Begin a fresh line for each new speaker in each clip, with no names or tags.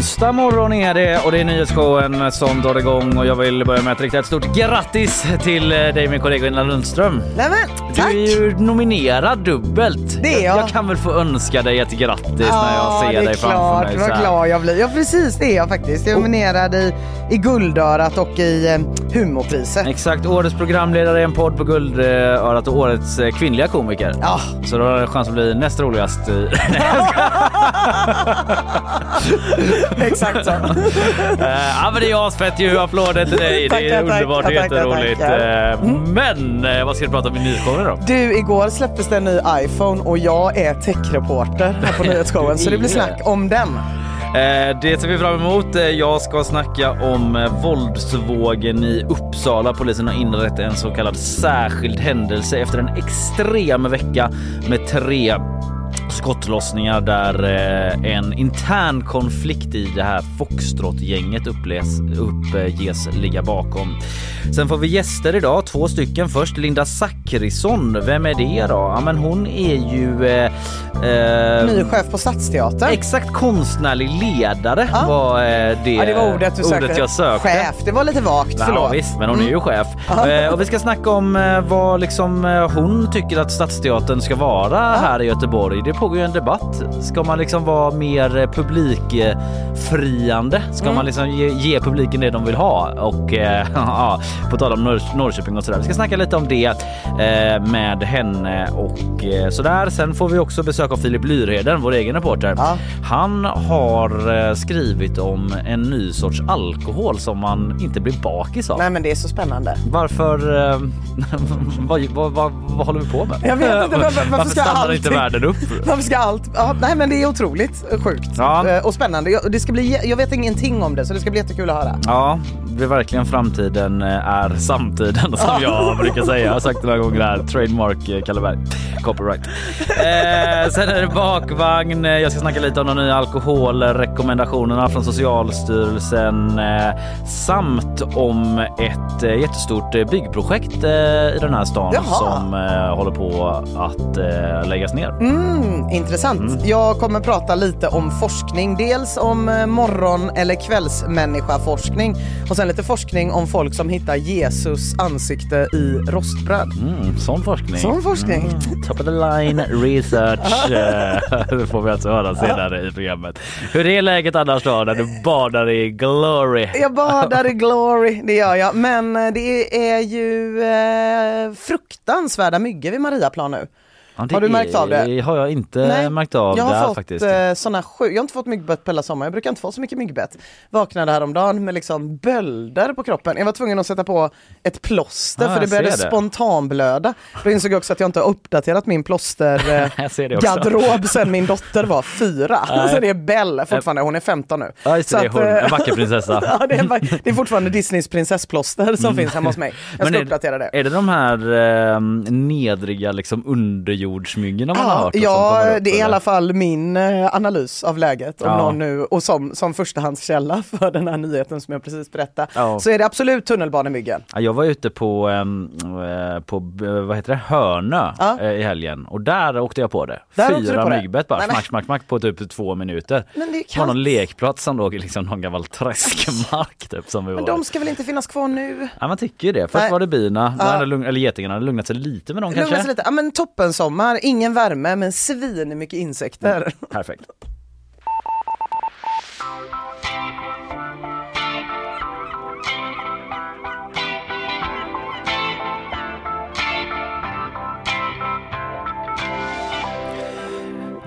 Onsdag morgon är det och det är nyhetsshowen som drar igång och jag vill börja med att rikta ett stort grattis till eh, dig min kollega Ina Lundström.
Nämen,
Du
tack!
är ju nominerad dubbelt.
Det är jag.
Jag kan väl få önska dig ett grattis när jag ser
det är
dig framför
klart,
mig. så
vad
här.
glad jag blir. Ja precis, det är jag faktiskt. Jag är nominerad i, i Guldörat och i eh, Humorpriset.
Exakt, årets programledare i en podd på Guldörat och årets eh, kvinnliga komiker.
Ja,
Så då har du chans att bli näst roligast.
exakt så.
Eh, ja men det är asfett ju, applåder till dig. Det är
tackar,
underbart och
tackar,
jätteroligt. Eh, Men eh, vad ska du prata om i nyhetsshowen då?
Du, igår släpptes det en ny iPhone och jag är techreporter här på nyhetsshowen så det blir snack om den.
Det ser vi fram emot. Jag ska snacka om våldsvågen i Uppsala. Polisen har inrett en så kallad särskild händelse efter en extrem vecka med tre skottlossningar där eh, en intern konflikt i det här Foxtrot-gänget uppges, uppges ligga bakom. Sen får vi gäster idag, två stycken. Först Linda Zackrisson. Vem är det då? Ja, men hon är ju... Eh, eh,
Ny chef på Stadsteatern.
Exakt konstnärlig ledare
Ja.
var eh, det,
Ja, det var ordet du sökte.
jag sökte.
Chef, det var lite vagt,
Ja,
förlåt.
visst, men hon är ju chef.
Ja.
Eh, och vi ska snacka om eh, vad liksom, hon tycker att Stadsteatern ska vara här i Göteborg. Det pågår ju en debatt. Ska man liksom vara mer publikfriande? Ska
Mm.
man liksom ge, ge publiken det de vill ha? Och eh, ja, på tal om Norr, Norrköping och sådär. Vi ska snacka lite om det eh, med henne och eh, sådär. Sen får vi också besök av Filip Lyrheden, vår egen reporter.
Ja.
Han har skrivit om en ny sorts alkohol som man inte blir bakis av.
Nej men det är så spännande.
Varför... Vad, vad, vad, vad håller vi på med?
Jag vet inte, varför- varför ska
stannar
allting-
inte världen upp?
Varför ska allt... Ja, nej men det är otroligt sjukt
Ja.
Eh, och spännande. Jag, det ska bli, jag vet ingenting om det så det ska bli jättekul att höra.
Ja, det är verkligen framtiden eh, är samtiden som jag brukar säga. Jag har sagt det några gånger här. Trademark eh, Kalleberg. Copyright. Eh, sen är det bakvagn. Jag ska snacka lite om de nya alkoholrekommendationerna från Socialstyrelsen eh, samt om ett eh, jättestort byggprojekt i den här stan
Jaha.
som håller på att läggas ner.
Mm, intressant. Jag kommer prata lite om forskning. Dels om eh, morgon eller kvällsmänniska-forskning och sen lite forskning om folk som hittar Jesus ansikte i rostbröd.
Mm, sån forskning.
Sån forskning.
Mm, top of the line research. Eh, det får vi alltså höra senare i programmet. Hur är läget annars då när du badar i glory?
Jag badar i glory, det gör jag. Men eh, det är ju eh, fruktansvärda myggor vid Mariaplan nu.
Ja, det
Har du märkt av det?
har jag inte märkt av
jag har fått
faktiskt.
eh, såna sju, jag har inte fått myggbett på hela sommaren, jag brukar inte få så mycket myggbett. Vaknade häromdagen med liksom bölder på kroppen. Jag var tvungen att sätta på ett plåster
Ah,
för det började
det.
spontanblöda. Då insåg jag också att jag inte har uppdaterat min plåster eh,
det
sen min dotter var fyra.
Nej.
Så det är Belle fortfarande, hon är 15 nu.
Ja, det,
Så
det är hon,
eh,
en vacker prinsessa.
ja, det, är, det är fortfarande Disneys prinsessplåster som finns hemma hos mig. Jag ska
Mm. är,
uppdatera det.
är det de här eh, nedriga liksom underjordsmyggorna man har hört? som
Ja, det är i alla fall min eh, analys av läget. Om
Ja.
någon nu, och som, som förstahandskälla för den här nyheten som jag precis berättade,
Ja.
så är det absolut tunnelbanemyggen.
Ja, Jag var ute på, eh, på eh, vad heter det, Hörnö eh, i helgen och där åkte jag på det.
Där
Fyra
på
myggbett bara,
Nej,
smack, smack, smack på typ två minuter.
Men det
Det var någon lekplats som låg liksom någon gammal träskmark typ som vi var.
Men de ska väl inte finnas kvar nu?
Ja man tycker ju det. Först
Nej.
var det bina, eller getingarna hade lugnat sig lite med dem kanske.
lite. Ja men toppen sommar, ingen värme men svin mycket insekter.
Perfekt.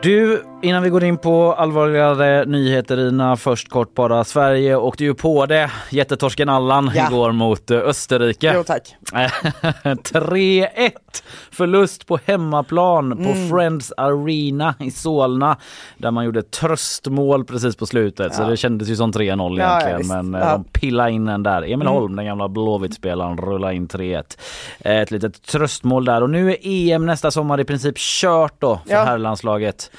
Du, Innan vi går in på allvarligare nyheter Ina, först kort bara. Sverige åkte ju på det, jättetorsken Allan
Ja.
igår mot eh, Österrike.
Jo tack.
3-1 förlust på hemmaplan på
Mm.
Friends Arena i Solna där man gjorde tröstmål precis på slutet så
Ja.
det kändes ju som 3-0
Ja, ja,
egentligen
visst.
men eh,
Ja.
de pillade in den där. Emil
Mm.
Holm, den gamla Blåvitt-spelaren, rullade in 3-1. Eh, Ett litet tröstmål där och nu är EM nästa sommar i princip kört då för
Ja.
herrlandslaget.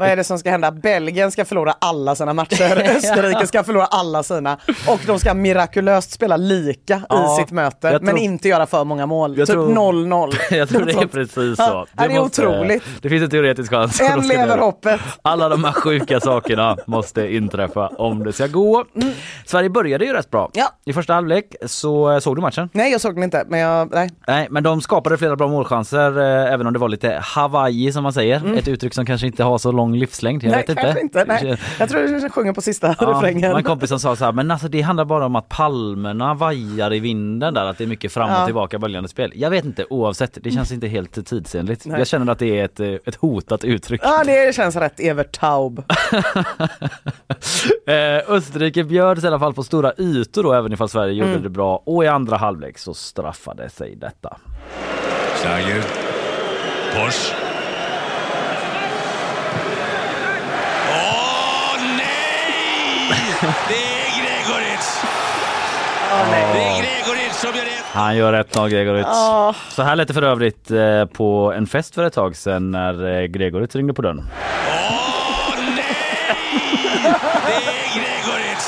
Vad är det som ska hända? Belgien ska förlora alla sina matcher, Österrike ska förlora alla sina och de ska mirakulöst spela lika
Ja,
i sitt möte
jag
men
tror-
inte göra för många mål. Typ
tror-
0-0.
Jag tror det är precis
Ja,
så.
det är otroligt.
Det finns en teoretisk chans.
En lever hoppet.
Alla de här sjuka sakerna måste inträffa om det ska gå. Sverige började ju rätt bra.
Mm. Ja.
I första halvlek så eh, såg du matchen?
Nej jag såg den inte, men jag, nej.
Nej, men de skapade flera bra målchanser eh, även om det var lite Hawaii som man säger.
Mm.
Ett uttryck som kanske inte har så lång livslängd. Jag
nej
vet inte.
kanske inte. Nej. Jag tror du sjunger på sista
Ja,
refrängen.
en kompis som sa så här, men alltså det handlar bara om att palmerna vajar i vinden där, att det är mycket fram och
Ja.
tillbaka böljande spel. Jag vet inte, oavsett, det känns inte helt tidsenligt.
Nej.
Jag känner att det är ett, eh, ett hotat uttryck.
Ja det känns rätt Evert Taub.
Eh, Österrike bjöds i alla fall på stora ytor då även ifall Sverige gjorde
Mm.
det bra och i andra halvlek så straffade sig detta.
Schlager. Bosch. Åh nej! Det är Gregoric! Det är Gregoric som gör det.
Han gör 1-0 Gregoric.
Ja.
Så här lät det för övrigt eh, på en fest för ett tag sedan när eh, Gregoric ringde på dörren.
Åh nej!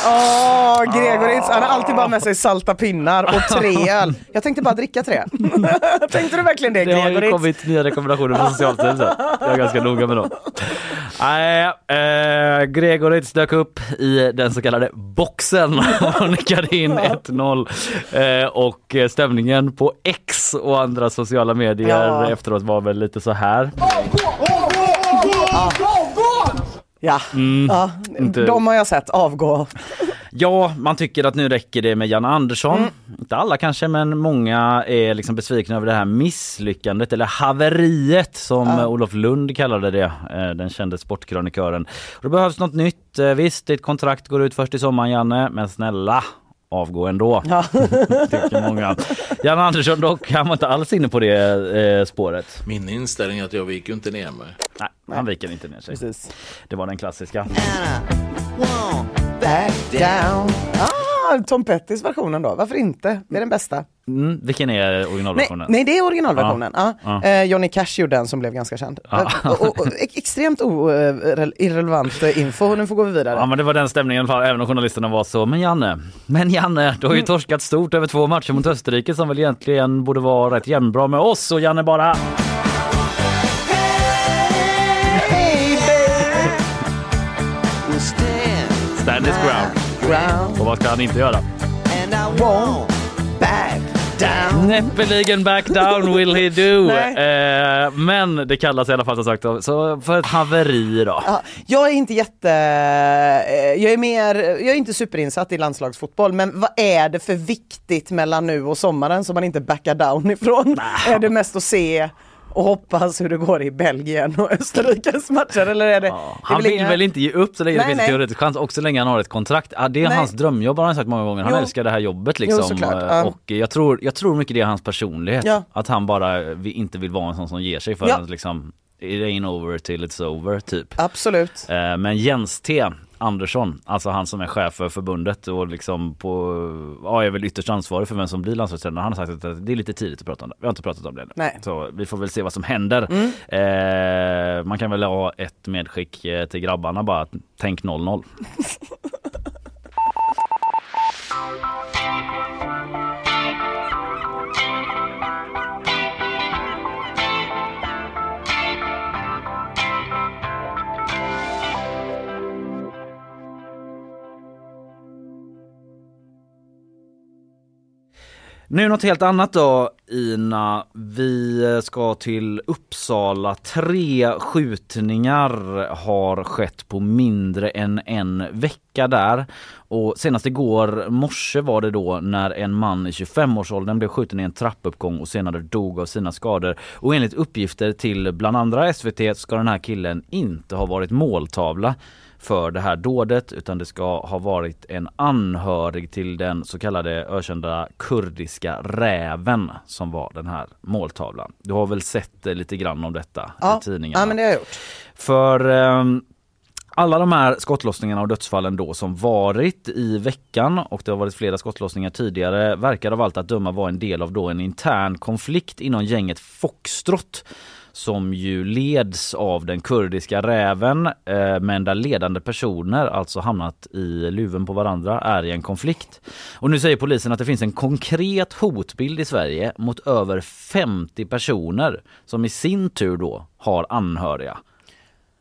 Åh, Gregoric, han har alltid bara med sig salta pinnar och tre öl. Jag tänkte bara dricka tre. tänkte du verkligen det
Det har ju kommit nya rekommendationer från Socialstyrelsen. Jag är ganska noga med dem. Nej, eh, Gregoric dök upp i den så kallade boxen och nickade in 1-0. Eh, och stämningen på X och andra sociala medier
Ja.
efteråt var väl lite så här.
Ja, ja
inte-
de har jag sett avgå.
Ja, man tycker att nu räcker det med Janne Andersson.
Mm.
Inte alla kanske, men många är liksom besvikna över det här misslyckandet eller haveriet som
Ja.
Olof Lund kallade det, eh, den kände sportkrönikören. Och det behövs något nytt. Eh, Visst, ditt kontrakt går ut först i sommaren Janne, men snälla avgå ändå.
Ja.
Tycker många. Janne Andersson dock, han var inte alls inne på det eh, spåret.
Min inställning är att jag viker inte ner mig.
Nej, han viker inte ner sig.
Precis.
Det var den klassiska.
Back down. Ah, Tom Pettys versionen då, varför inte? Det är den bästa.
Mm, vilken är
Nej,
originalversionen?
nej det är originalversionen. Ja.
Ja.
Eh, Johnny Cash gjorde den som blev ganska känd.
Ja.
Eh, och, och, och, ex- extremt orel- irrelevant eh, info, nu får gå vidare.
Ja men det var den stämningen för även om journalisterna var så, men Janne, men Janne, du har ju torskat stort över två matcher mot Österrike som väl egentligen borde vara rätt jämnbra med oss och Janne bara stand his ground.
Ground
Och vad ska han inte göra?
and I won't back down.
Näppeligen back down will he do. Eh, men det kallas i alla fall som sagt så för ett haveri då.
Ja, jag är inte jätte, eh, jag är mer, jag är inte superinsatt i landslagsfotboll men vad är det för viktigt mellan nu och sommaren som man inte backar down ifrån? Är det mest att se och hoppas hur det går i Belgien och Österrikes matcher eller är det?
Ja,
det
han vill
inga-
väl inte ge upp så länge
Nej,
det finns
nej.
teoretisk chans och så länge han har ett kontrakt. Ja, det är
Nej.
hans drömjobb har han sagt många gånger. Han
Jo.
älskar det här jobbet
Jo,
liksom. Eh,
ja.
Och jag tror, jag tror mycket det är hans personlighet.
Ja.
Att han bara inte vill vara en sån som ger sig förrän
Ja.
liksom it ain't over till it's over typ.
Absolut.
Eh, Men Jens T Andersson, alltså han som är chef för förbundet och liksom på, ja, är väl ytterst ansvarig för vem som blir landslagstränare. Han har sagt att det är lite tidigt att prata om det. Vi har inte pratat om det ännu.
Nej.
Så vi får väl se vad som händer. Eh, man kan väl ha ett medskick eh, till grabbarna bara, tänk 0-0. Nu något helt annat då Ina. Vi ska till Uppsala. Tre skjutningar har skett på mindre än en vecka där. Och senast igår morse var det då när en man i 25-årsåldern blev skjuten i en trappuppgång och senare dog av sina skador. Och enligt uppgifter till bland andra SVT ska den här killen inte ha varit måltavla för det här dådet utan det ska ha varit en anhörig till den så kallade ökända kurdiska räven som var den här måltavlan. Du har väl sett lite grann om detta
ja.
i tidningarna?
Ja men det har jag gjort.
För eh, alla de här skottlossningarna och dödsfallen då som varit i veckan och det har varit flera skottlossningar tidigare verkar av allt att döma vara en del av då en intern konflikt inom gänget Foxtrot som ju leds av den kurdiska räven eh, men där ledande personer alltså hamnat i luven på varandra är i en konflikt. Och nu säger polisen att det finns en konkret hotbild i Sverige mot över 50 personer som i sin tur då har anhöriga.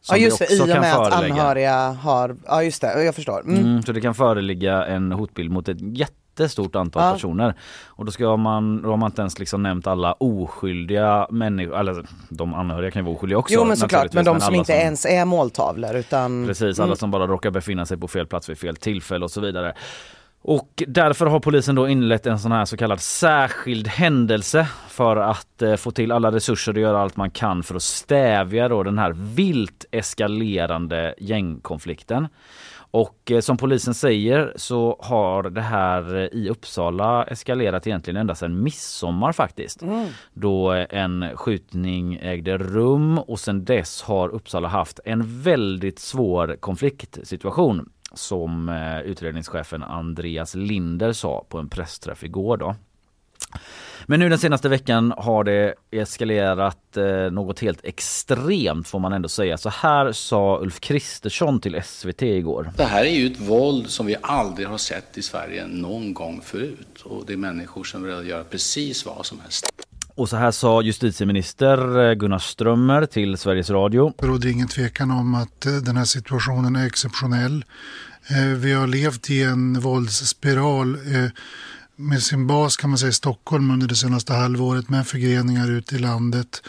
Ja just det, i och med att anhöriga har, ja just det, jag förstår.
Mm. Mm, så det kan föreligga en hotbild mot ett jätte jättestort antal ja. personer. Och då ska man, då har man inte ens liksom nämnt alla oskyldiga människor, eller de anhöriga kan ju vara oskyldiga också.
Jo men såklart, men de men som inte som, ens är måltavlor utan...
Precis, alla mm. som bara råkar befinna sig på fel plats vid fel tillfälle och så vidare. Och därför har polisen då inlett en sån här så kallad särskild händelse för att eh, få till alla resurser och göra allt man kan för att stävja då den här vilt eskalerande gängkonflikten. Och eh, som polisen säger så har det här eh, i Uppsala eskalerat egentligen ända sedan midsommar faktiskt. Mm. Då eh, en skjutning ägde rum och sedan dess har Uppsala haft en väldigt svår konfliktsituation som utredningschefen Andreas Linder sa på en pressträff igår. Då. Men nu den senaste veckan har det eskalerat eh, något helt extremt får man ändå säga. Så här sa Ulf Kristersson till SVT igår.
Det här är ju ett våld som vi aldrig har sett i Sverige någon gång förut. Och det är människor som vill göra precis vad som helst.
Och så här sa justitieminister eh, Gunnar Strömmer till Sveriges Radio.
Det råder ingen tvekan om att eh, den här situationen är exceptionell. Vi har levt i en våldsspiral med sin bas kan man säga i Stockholm under det senaste halvåret med förgreningar ute i landet.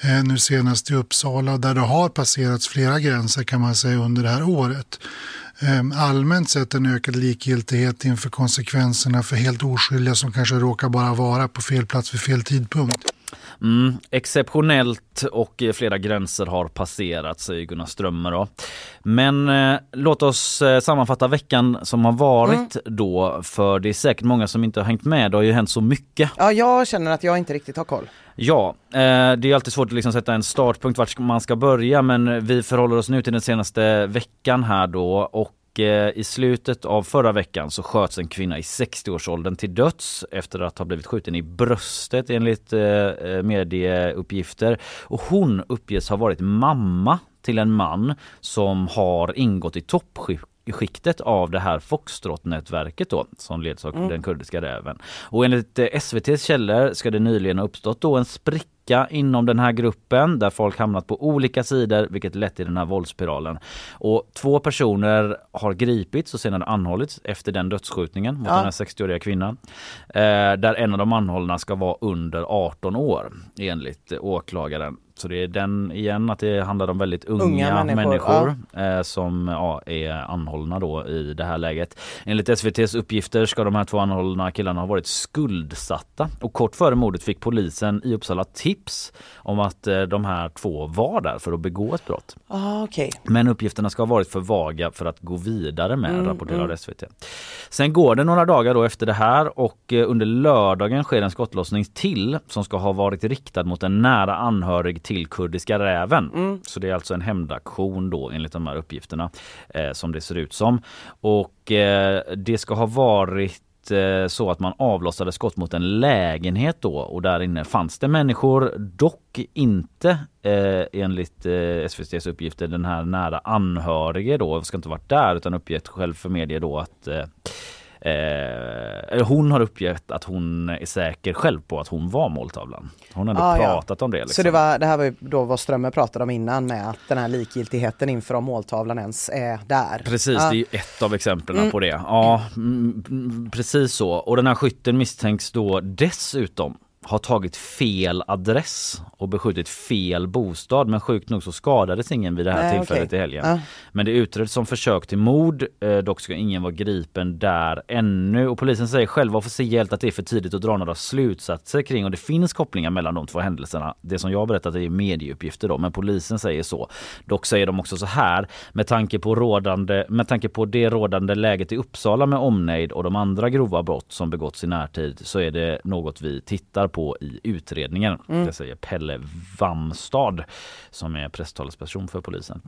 Eh, nu senast i Uppsala där det har passerats flera gränser kan man säga under det här året. Eh, allmänt sett en ökad likgiltighet inför konsekvenserna för helt oskyldiga som kanske råkar bara vara på fel plats vid fel tidpunkt.
Mm, exceptionellt och flera gränser har passerat säger Gunnar Strömmer. Då. Men eh, låt oss eh, sammanfatta veckan som har varit mm. då för det är säkert många som inte har hängt med. Det har ju hänt så mycket.
Ja, jag känner att jag inte riktigt har koll.
Ja, eh, det är alltid svårt att liksom sätta en startpunkt vart man ska börja men vi förhåller oss nu till den senaste veckan här då och Eh, i slutet av förra veckan så sköts en kvinna i 60-årsåldern till döds efter att ha blivit skjuten i bröstet enligt eh, eh, medieuppgifter. Och hon uppges ha varit mamma till en man som har ingått i toppskiktet av det här Foxtrot-nätverket då som leds av mm. den kurdiska räven. Och enligt SVTs källor ska det nyligen ha uppstått då en spricka spricka inom den här gruppen där folk hamnat på olika sidor vilket lett till den här våldsspiralen. Och två personer har gripits och senare anhållits efter den dödsskjutningen mot ja. den här 60-åriga kvinnan. Eh, där en av de anhållna ska vara under 18 år enligt åklagaren. Så det är den igen att det handlar om väldigt unga, unga människor, människor ja. eh, som ja, är anhållna då i det här läget. Enligt SVTs uppgifter ska de här två anhållna killarna ha varit skuldsatta och kort före mordet fick polisen i Uppsala tips om att eh, de här två var där för att begå ett brott.
Ah, okay.
Men uppgifterna ska ha varit för vaga för att gå vidare med, mm, rapporterar mm. SVT. Sen går det några dagar då efter det här och eh, under lördagen sker en skottlossning till som ska ha varit riktad mot en nära anhörig till kurdiska räven. Mm. Så det är alltså en hämndaktion då enligt de här uppgifterna eh, som det ser ut som. Och eh, det ska ha varit Eh, så att man avlossade skott mot en lägenhet då och där inne fanns det människor, dock inte eh, enligt eh, SVTs uppgifter den här nära anhörige då, ska inte varit där utan uppgett själv för media då att eh, Eh, hon har uppgett att hon är säker själv på att hon var måltavlan. Hon hade
Ah, ja.
pratat om det. Liksom.
Så det, var, det här var ju då vad Strömmer pratade om innan med att den här likgiltigheten inför om måltavlan ens är där.
Precis,
Ja.
det är ju ett av exemplen
Mm.
på det. Ja, mm, mm, precis så. Och den här skytten misstänks då dessutom ha tagit fel adress och beskjutit fel bostad men sjukt nog så skadades ingen vid det här
Nej,
tillfället
okej.
i helgen.
Ja.
Men det utreds som försök till mord, eh, dock ska ingen vara gripen där ännu och polisen säger själva officiellt att det är för tidigt att dra några slutsatser kring och det finns kopplingar mellan de två händelserna. Det som jag har berättat är medieuppgifter då men polisen säger så. Dock säger de också så här med tanke på, rådande, med tanke på det rådande läget i Uppsala med omnejd och de andra grova brott som begåtts i närtid så är det något vi tittar på i utredningen. Det säger Pelle Wamstad som är presstalesperson för polisen.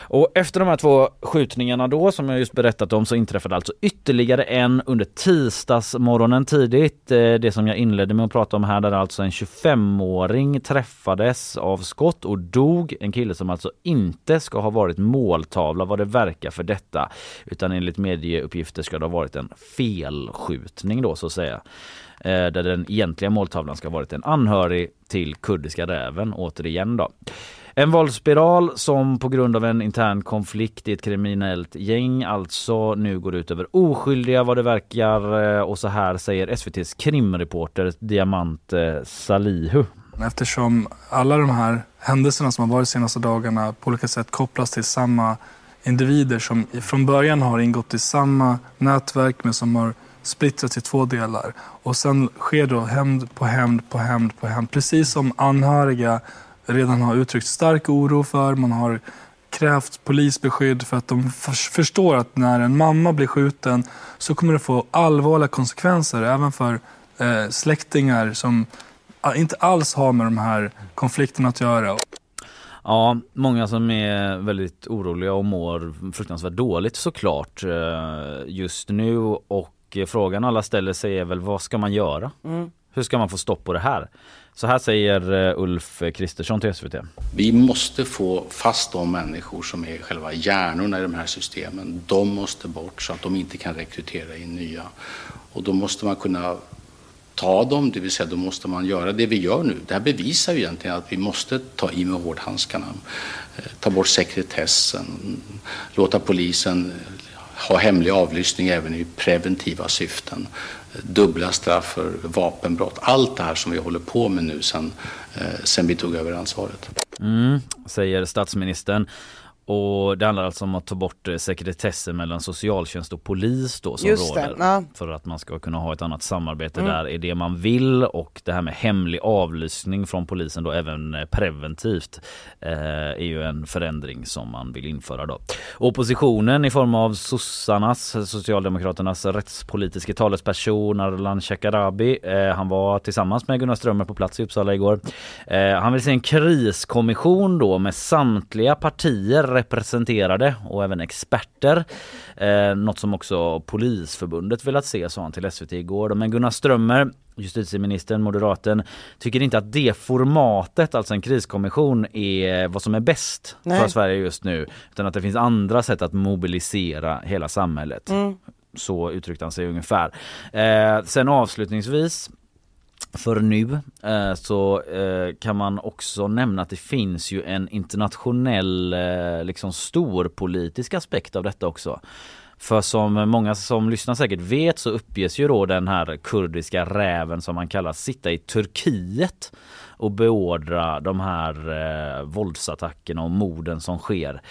Och efter de här två skjutningarna då som jag just berättat om så inträffade alltså ytterligare en under tisdagsmorgonen tidigt. Eh, Det som jag inledde med att prata om här där alltså en 25-åring träffades av skott och dog. En kille som alltså inte ska ha varit måltavla vad det verkar för detta. Utan enligt medieuppgifter ska det ha varit en felskjutning då så att säga. Eh, Där den egentliga måltavlan ska ha varit en anhörig till kurdiska räven återigen då. En våldsspiral som på grund av en intern konflikt i ett kriminellt gäng alltså nu går ut över oskyldiga vad det verkar eh, och så här säger SVTs krimreporter Diamant eh, Salihu.
Eftersom alla de här händelserna som har varit de senaste dagarna på olika sätt kopplas till samma individer som från början har ingått i samma nätverk men som har splittrats i två delar. Och sen sker då hämnd på hämnd på hämnd på hämnd. Precis som anhöriga redan har uttryckt stark oro för. Man har krävt polisbeskydd för att de förstår att när en mamma blir skjuten så kommer det få allvarliga konsekvenser även för eh, släktingar som inte alls har med de här konflikterna att göra.
Ja, många som är väldigt oroliga och mår fruktansvärt dåligt såklart eh, just nu och eh, frågan alla ställer sig är väl vad ska man göra?
Mm.
Hur ska man få stopp på det här? Så här säger eh, Ulf Kristersson till SVT.
Vi måste få fast de människor som är själva hjärnorna i de här systemen. De måste bort så att de inte kan rekrytera in nya. Och då måste man kunna ta dem, det vill säga då måste man göra det vi gör nu. Det här bevisar ju egentligen att vi måste ta i med hårdhandskarna. Eh, Ta bort sekretessen, låta polisen ha hemlig avlyssning även i preventiva syften. Dubbla straff för vapenbrott. Allt det här som vi håller på med nu sen, eh, sen vi tog över ansvaret.
Mm, säger statsministern. Och det handlar alltså om att ta bort eh, sekretessen mellan socialtjänst och polis då som
Just
råder.
ja.
För att man ska kunna ha ett annat samarbete
Mm.
där är det man vill och det här med hemlig avlyssning från polisen då även eh, preventivt eh, är ju en förändring som man vill införa då. Oppositionen i form av sossarnas, Socialdemokraternas rättspolitiska talesperson Ardalan Shekarabi, eh, han var tillsammans med Gunnar Strömmer på plats i Uppsala igår. Eh, han vill se en kriskommission då med samtliga partier representerade och även experter. Eh, något som också Polisförbundet velat se sa han till SVT igår. Men Gunnar Strömmer justitieministern, moderaten, tycker inte att det formatet, alltså en kriskommission, är vad som är bäst
Nej.
för Sverige just nu. Utan att det finns andra sätt att mobilisera hela samhället.
Mm.
Så uttryckte han sig ungefär. Eh, sen avslutningsvis för nu eh, så eh, kan man också nämna att det finns ju en internationell eh, liksom stor storpolitisk aspekt av detta också. För som många som lyssnar säkert vet så uppges ju då den här kurdiska räven som man kallar sitta i Turkiet och beordra de här eh, våldsattackerna och morden som sker.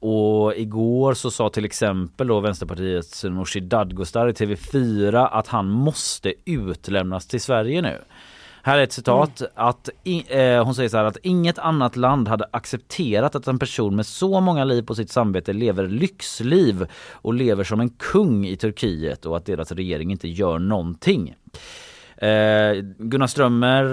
Och igår så sa till exempel då Vänsterpartiets Nooshi Dadgostar i TV4 att han måste utlämnas till Sverige nu. Här är ett citat att i, eh, hon säger så här att inget annat land hade accepterat att en person med så många liv på sitt samvete lever lyxliv och lever som en kung i Turkiet och att deras regering inte gör någonting. Eh, Gunnar Strömmer,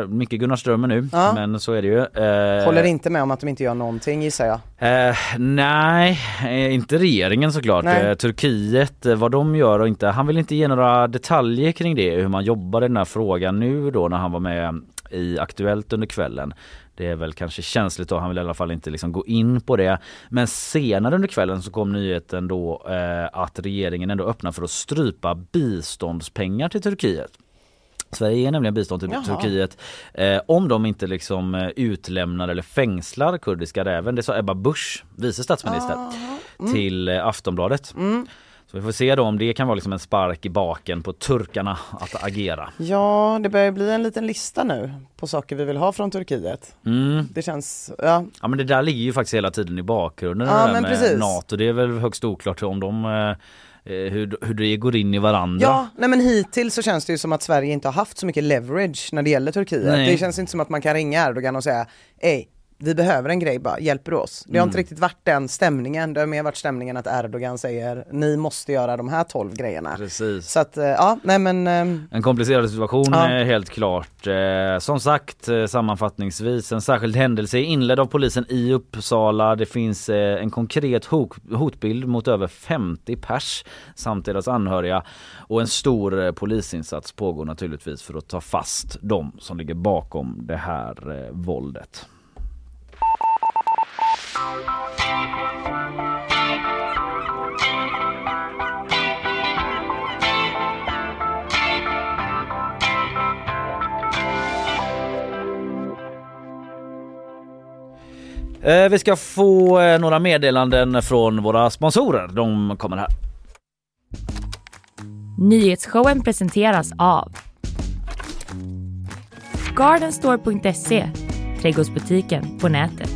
eh, mycket Gunnar Strömmer nu,
Ja.
men så är det ju. Eh,
Håller inte med om att de inte gör någonting gissar jag.
Eh, nej, eh, inte regeringen såklart.
Nej.
Eh, Turkiet, eh, vad de gör och inte. Han vill inte ge några detaljer kring det, hur man jobbar i den här frågan nu då när han var med i Aktuellt under kvällen. Det är väl kanske känsligt då, han vill i alla fall inte liksom gå in på det. Men senare under kvällen så kom nyheten då eh, att regeringen ändå öppnar för att strypa biståndspengar till Turkiet. Sverige ger nämligen bistånd till
Jaha.
Turkiet eh, om de inte liksom eh, utlämnar eller fängslar kurdiska räven. Det sa Ebba Busch, vice statsminister, till eh, Aftonbladet. Så vi får se då om det kan vara liksom en spark i baken på turkarna att agera.
Ja, det börjar bli en liten lista nu på saker vi vill ha från Turkiet.
Mm.
Det känns, ja.
Ja men det där ligger ju faktiskt hela tiden i bakgrunden
Ja,
det där med
precis.
NATO. Det är väl högst oklart om de eh, hur, hur det går in i varandra.
Ja, nej men hittills så känns det ju som att Sverige inte har haft så mycket leverage när det gäller Turkiet.
Nej.
Det känns inte som att man kan ringa Erdogan och säga, ej, vi behöver en grej bara, hjälper du oss? Det har
Mm.
inte riktigt varit den stämningen, det har mer varit stämningen att Erdogan säger, ni måste göra de här 12 grejerna.
Precis.
Så att, eh, ja, nej men ehm,
En komplicerad situation
Ja.
eh, helt klart. Eh, som sagt sammanfattningsvis en särskild händelse inledd av polisen i Uppsala. Det finns en konkret hot, hotbild mot över 50 pers samt deras anhöriga. Och en stor polisinsats pågår naturligtvis för att ta fast de som ligger bakom det här våldet. Eh, vi ska få eh, några meddelanden från våra sponsorer. De kommer här.
Nyhetsshowen presenteras av Gardenstore.se, trädgårdsbutiken på nätet.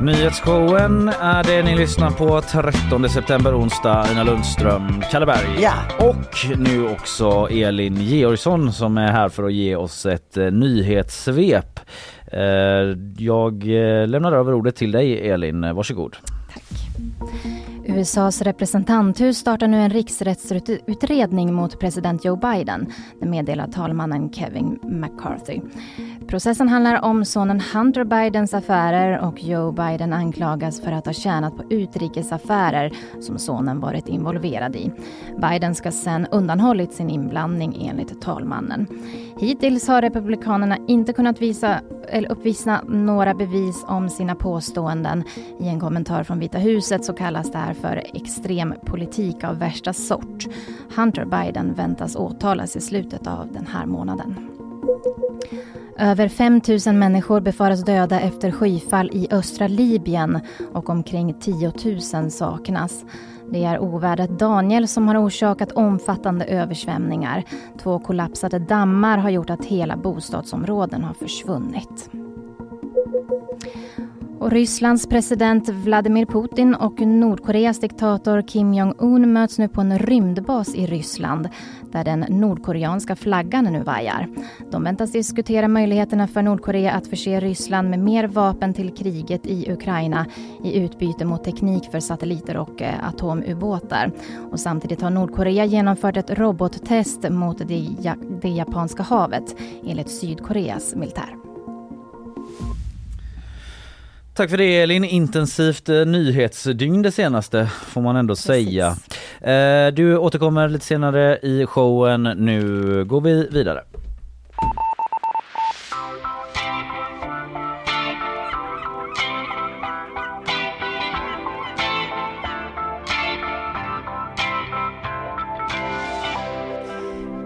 Nyhetsshowen är det ni lyssnar på 13 september onsdag. Ina Lundström, Kalle Berg
Ja.
och nu också Elin Georgsson som är här för att ge oss ett eh, nyhetssvep. Eh, jag eh, lämnar över ordet till dig Elin, varsågod.
USAs representanthus startar nu en riksrättsutredning mot president Joe Biden. Det meddelar talmannen Kevin McCarthy. Processen handlar om sonen Hunter Bidens affärer och Joe Biden anklagas för att ha tjänat på utrikesaffärer som sonen varit involverad i. Biden ska sen undanhållit sin inblandning enligt talmannen. Hittills har Republikanerna inte kunnat visa, eller uppvisa några bevis om sina påståenden. I en kommentar från Vita huset så kallas det här för extrem politik av värsta sort. Hunter Biden väntas åtalas i slutet av den här månaden. Över 5 000 människor befaras döda efter skyfall i östra Libyen och omkring 10 000 saknas. Det är ovädret Daniel som har orsakat omfattande översvämningar. Två kollapsade dammar har gjort att hela bostadsområden har försvunnit. Och Rysslands president Vladimir Putin och Nordkoreas diktator Kim Jong-Un möts nu på en rymdbas i Ryssland där den nordkoreanska flaggan nu vajar. De väntas diskutera möjligheterna för Nordkorea att förse Ryssland med mer vapen till kriget i Ukraina i utbyte mot teknik för satelliter och eh, atomubåtar. Och samtidigt har Nordkorea genomfört ett robottest mot det, ja- det japanska havet enligt Sydkoreas militär.
Tack för det Elin, intensivt eh, nyhetsdygn det senaste får man ändå säga. Eh, du återkommer lite senare i showen, nu går vi vidare.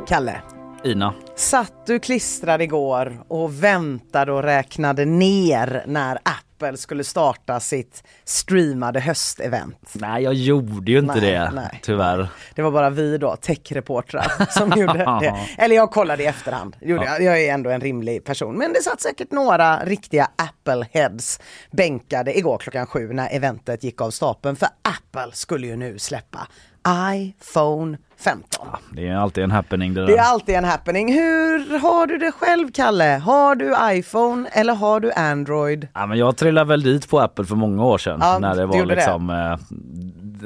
Kalle,
Ina.
satt du klistrad igår och väntade och räknade ner när Apple skulle starta sitt streamade höstevent?
Nej jag gjorde ju inte
Nej,
det
nej.
tyvärr.
Det var bara vi då, techreportrar, som gjorde det. Eller jag kollade i efterhand, gjorde jag. jag är ändå en rimlig person. Men det satt säkert några riktiga Apple-heads bänkade igår klockan sju när eventet gick av stapeln. För Apple skulle ju nu släppa iPhone 15.
Det är alltid en happening det där.
Det är alltid en happening. Hur har du det själv Kalle? Har du iPhone eller har du Android?
Ja, men jag trillade väl dit på Apple för många år sedan
Ja,
när det var
gjorde det.
liksom eh,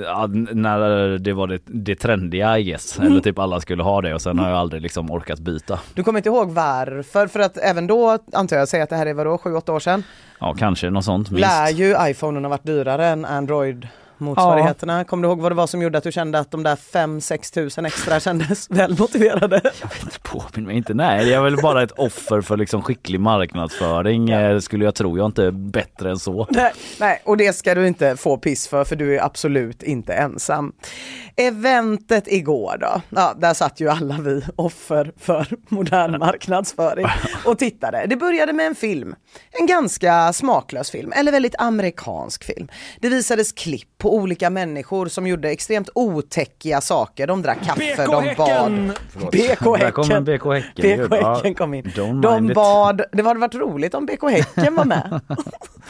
ja, när det var det, det trendiga I guess. Eller typ alla skulle ha det och sen har jag aldrig liksom orkat byta.
Du kommer inte ihåg varför? För att även då antar jag, säger att det här är vadå, 7-8 år sedan?
Ja kanske något sånt minst.
Lär ju iPhonen ha varit dyrare än Android motsvarigheterna. Ja. Kommer du ihåg vad det var som gjorde att du kände att de där 5-6 tusen extra kändes väl motiverade?
Jag vet inte, påminn mig inte. Nej, jag är väl bara ett offer för liksom skicklig marknadsföring ja. Eh, skulle jag tro. Jag är inte bättre än så.
Nej, nej, och det ska du inte få piss för, för du är absolut inte ensam. Eventet igår då, ja, där satt ju alla vi offer för modern marknadsföring och tittade. Det började med en film, en ganska smaklös film, eller väldigt amerikansk film. Det visades klipp på olika människor som gjorde extremt otäckiga saker. De drack kaffe, de bad.
BK Häcken! BK Häcken.
BK Häcken kom in. De bad, det hade varit roligt om BK Häcken var med.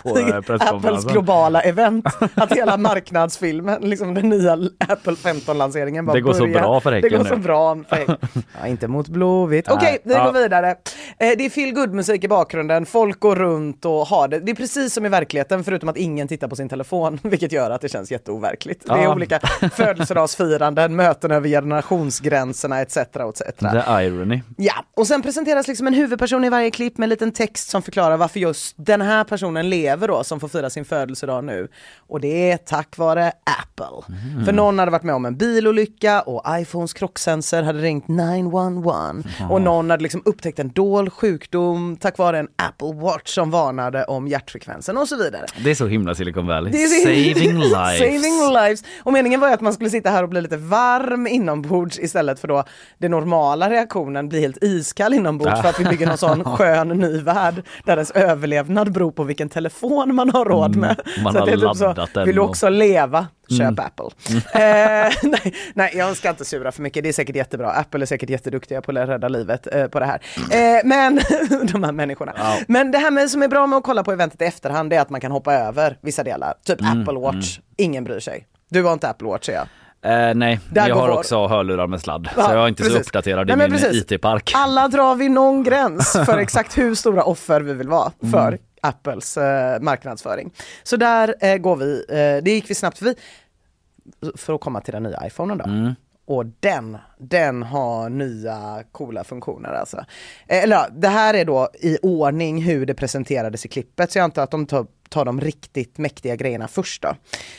på Apples globala event. Att hela marknadsfilmen, liksom den nya Apple 15-lanseringen
Det går
börjar.
så bra för Häcken
Det går
nu.
så bra för Häcken. Ja, inte mot Blåvitt. Okej, okay, vi går vidare. Eh, det är feel good musik i bakgrunden, folk går runt och har det. Det är precis som i verkligheten förutom att ingen tittar på sin telefon, vilket gör att det känns jätteoverkligt. Det är olika födelsedagsfiranden, möten över generationsgränserna etc. etc.
The irony.
Ja, och sen presenteras liksom en huvudperson i varje klipp med en liten text som förklarar varför just den här personen lever då som får fira sin födelsedag nu. Och det är tack vare Apple. Mm. För någon hade varit med om en bilolycka och iPhones krocksensor hade ringt 911 mm. och någon hade liksom upptäckt en dold sjukdom tack vare en Apple Watch som varnade om hjärtfrekvensen och så vidare.
Det är så himla Silicon Valley. Saving lives.
Saving lives. Och meningen var ju att man skulle sitta här och bli lite varm inombords istället för då den normala reaktionen bli helt iskall inombords ja. för att vi bygger någon sån skön ny värld där ens överlevnad beror på vilken telefon man har råd med.
Mm, man så har typ laddat
så, den. Vill du också leva? Köp mm. Apple. Mm. Eh, nej, nej, jag ska inte sura för mycket. Det är säkert jättebra. Apple är säkert jätteduktiga på att rädda livet eh, på det här. Eh, men de här människorna. Ja. Men det här med, som är bra med att kolla på eventet i efterhand är att man kan hoppa över vissa delar. Typ mm. Apple Watch. Mm. Ingen bryr sig. Du har inte Apple Watch, ja.
Eh, nej, Där jag har vår. också hörlurar med sladd. Ja, så jag är inte precis. så uppdaterad i nej, min IT-park.
Alla drar vi någon gräns för exakt hur stora offer vi vill vara för mm. Apples eh, marknadsföring. Så där eh, går vi, eh, det gick vi snabbt förbi. För att komma till den nya iPhonen då. Mm. Och den, den har nya coola funktioner alltså. Eh, eller det här är då i ordning hur det presenterades i klippet, så jag antar att de tar ta de riktigt mäktiga grejerna först då.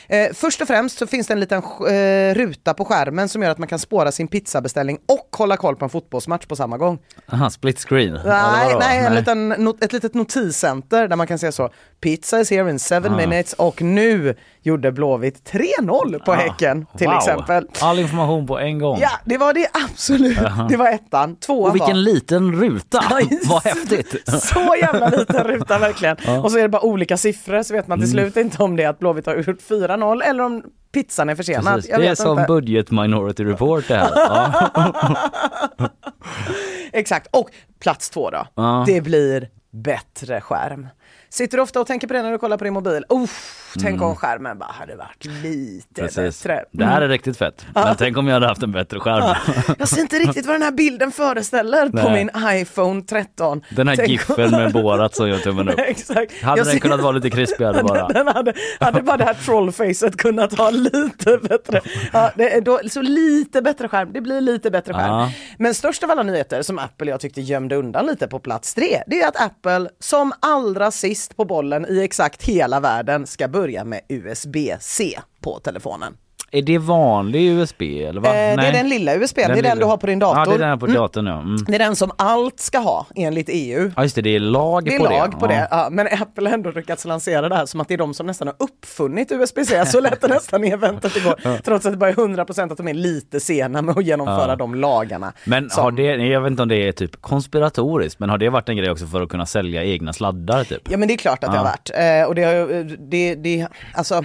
Eh, först och främst så finns det en liten eh, ruta på skärmen som gör att man kan spåra sin pizzabeställning och hålla koll på en fotbollsmatch på samma gång.
Aha, split screen?
Nej, nej, en liten, not, ett litet notiscenter där man kan se så. Pizza is here in seven ah. minutes och nu gjorde Blåvitt 3-0 på ah. Häcken till wow. exempel.
All information på en gång.
Ja, det var det absolut. Uh -huh. Det var ettan. Tvåan
Och vilken var... liten ruta. Vad häftigt.
så jävla liten ruta verkligen. Uh. Och så är det bara olika siffror siffror så vet man till mm. slut inte om det är att Blåvitt har gjort 4-0 eller om pizzan är försenad.
Precis, det är som inte. budget minority report det här.
Ja. Exakt, och plats två då. Ja. Det blir bättre skärm. Sitter du ofta och tänker på det när du kollar på din mobil? Uff, Tänk mm. om skärmen bara hade varit lite Precis. bättre.
Det här är mm. riktigt fett. Men tänk om jag hade haft en bättre skärm.
Jag ser inte riktigt vad den här bilden föreställer Nej. på min iPhone 13.
Den här tänk giffen med Borat som gör tummen upp.
Exakt.
Hade jag den ser... kunnat vara lite krispigare bara?
Den hade, hade bara det här trollfacet kunnat ha lite bättre. Ja, det då, så lite bättre skärm. Det blir lite bättre skärm. Ja. Men störst av alla nyheter som Apple jag tyckte gömde undan lite på plats tre, det är att Apple som allra sist på bollen i exakt hela världen ska börja börja med USB-C på telefonen.
Är det vanlig USB eller va? Eh,
det är den lilla USB, den det är lilla. den du har på din dator.
Ja, det är den på datorn mm. ja. Mm.
Det är den som allt ska ha enligt EU.
Ja just det, det är lag
det är
på
lag
det.
på ja. det. Ja, men Apple har ändå lyckats lansera det här som att det är de som nästan har uppfunnit USB-C. Så lät det nästan i eventet igår. Ja. Trots att det bara är 100% att de är lite sena med att genomföra ja. de lagarna.
Men som... har det, jag vet inte om det är typ konspiratoriskt, men har det varit en grej också för att kunna sälja egna sladdar typ?
Ja men det är klart att det har varit. Eh, och det har det, det, alltså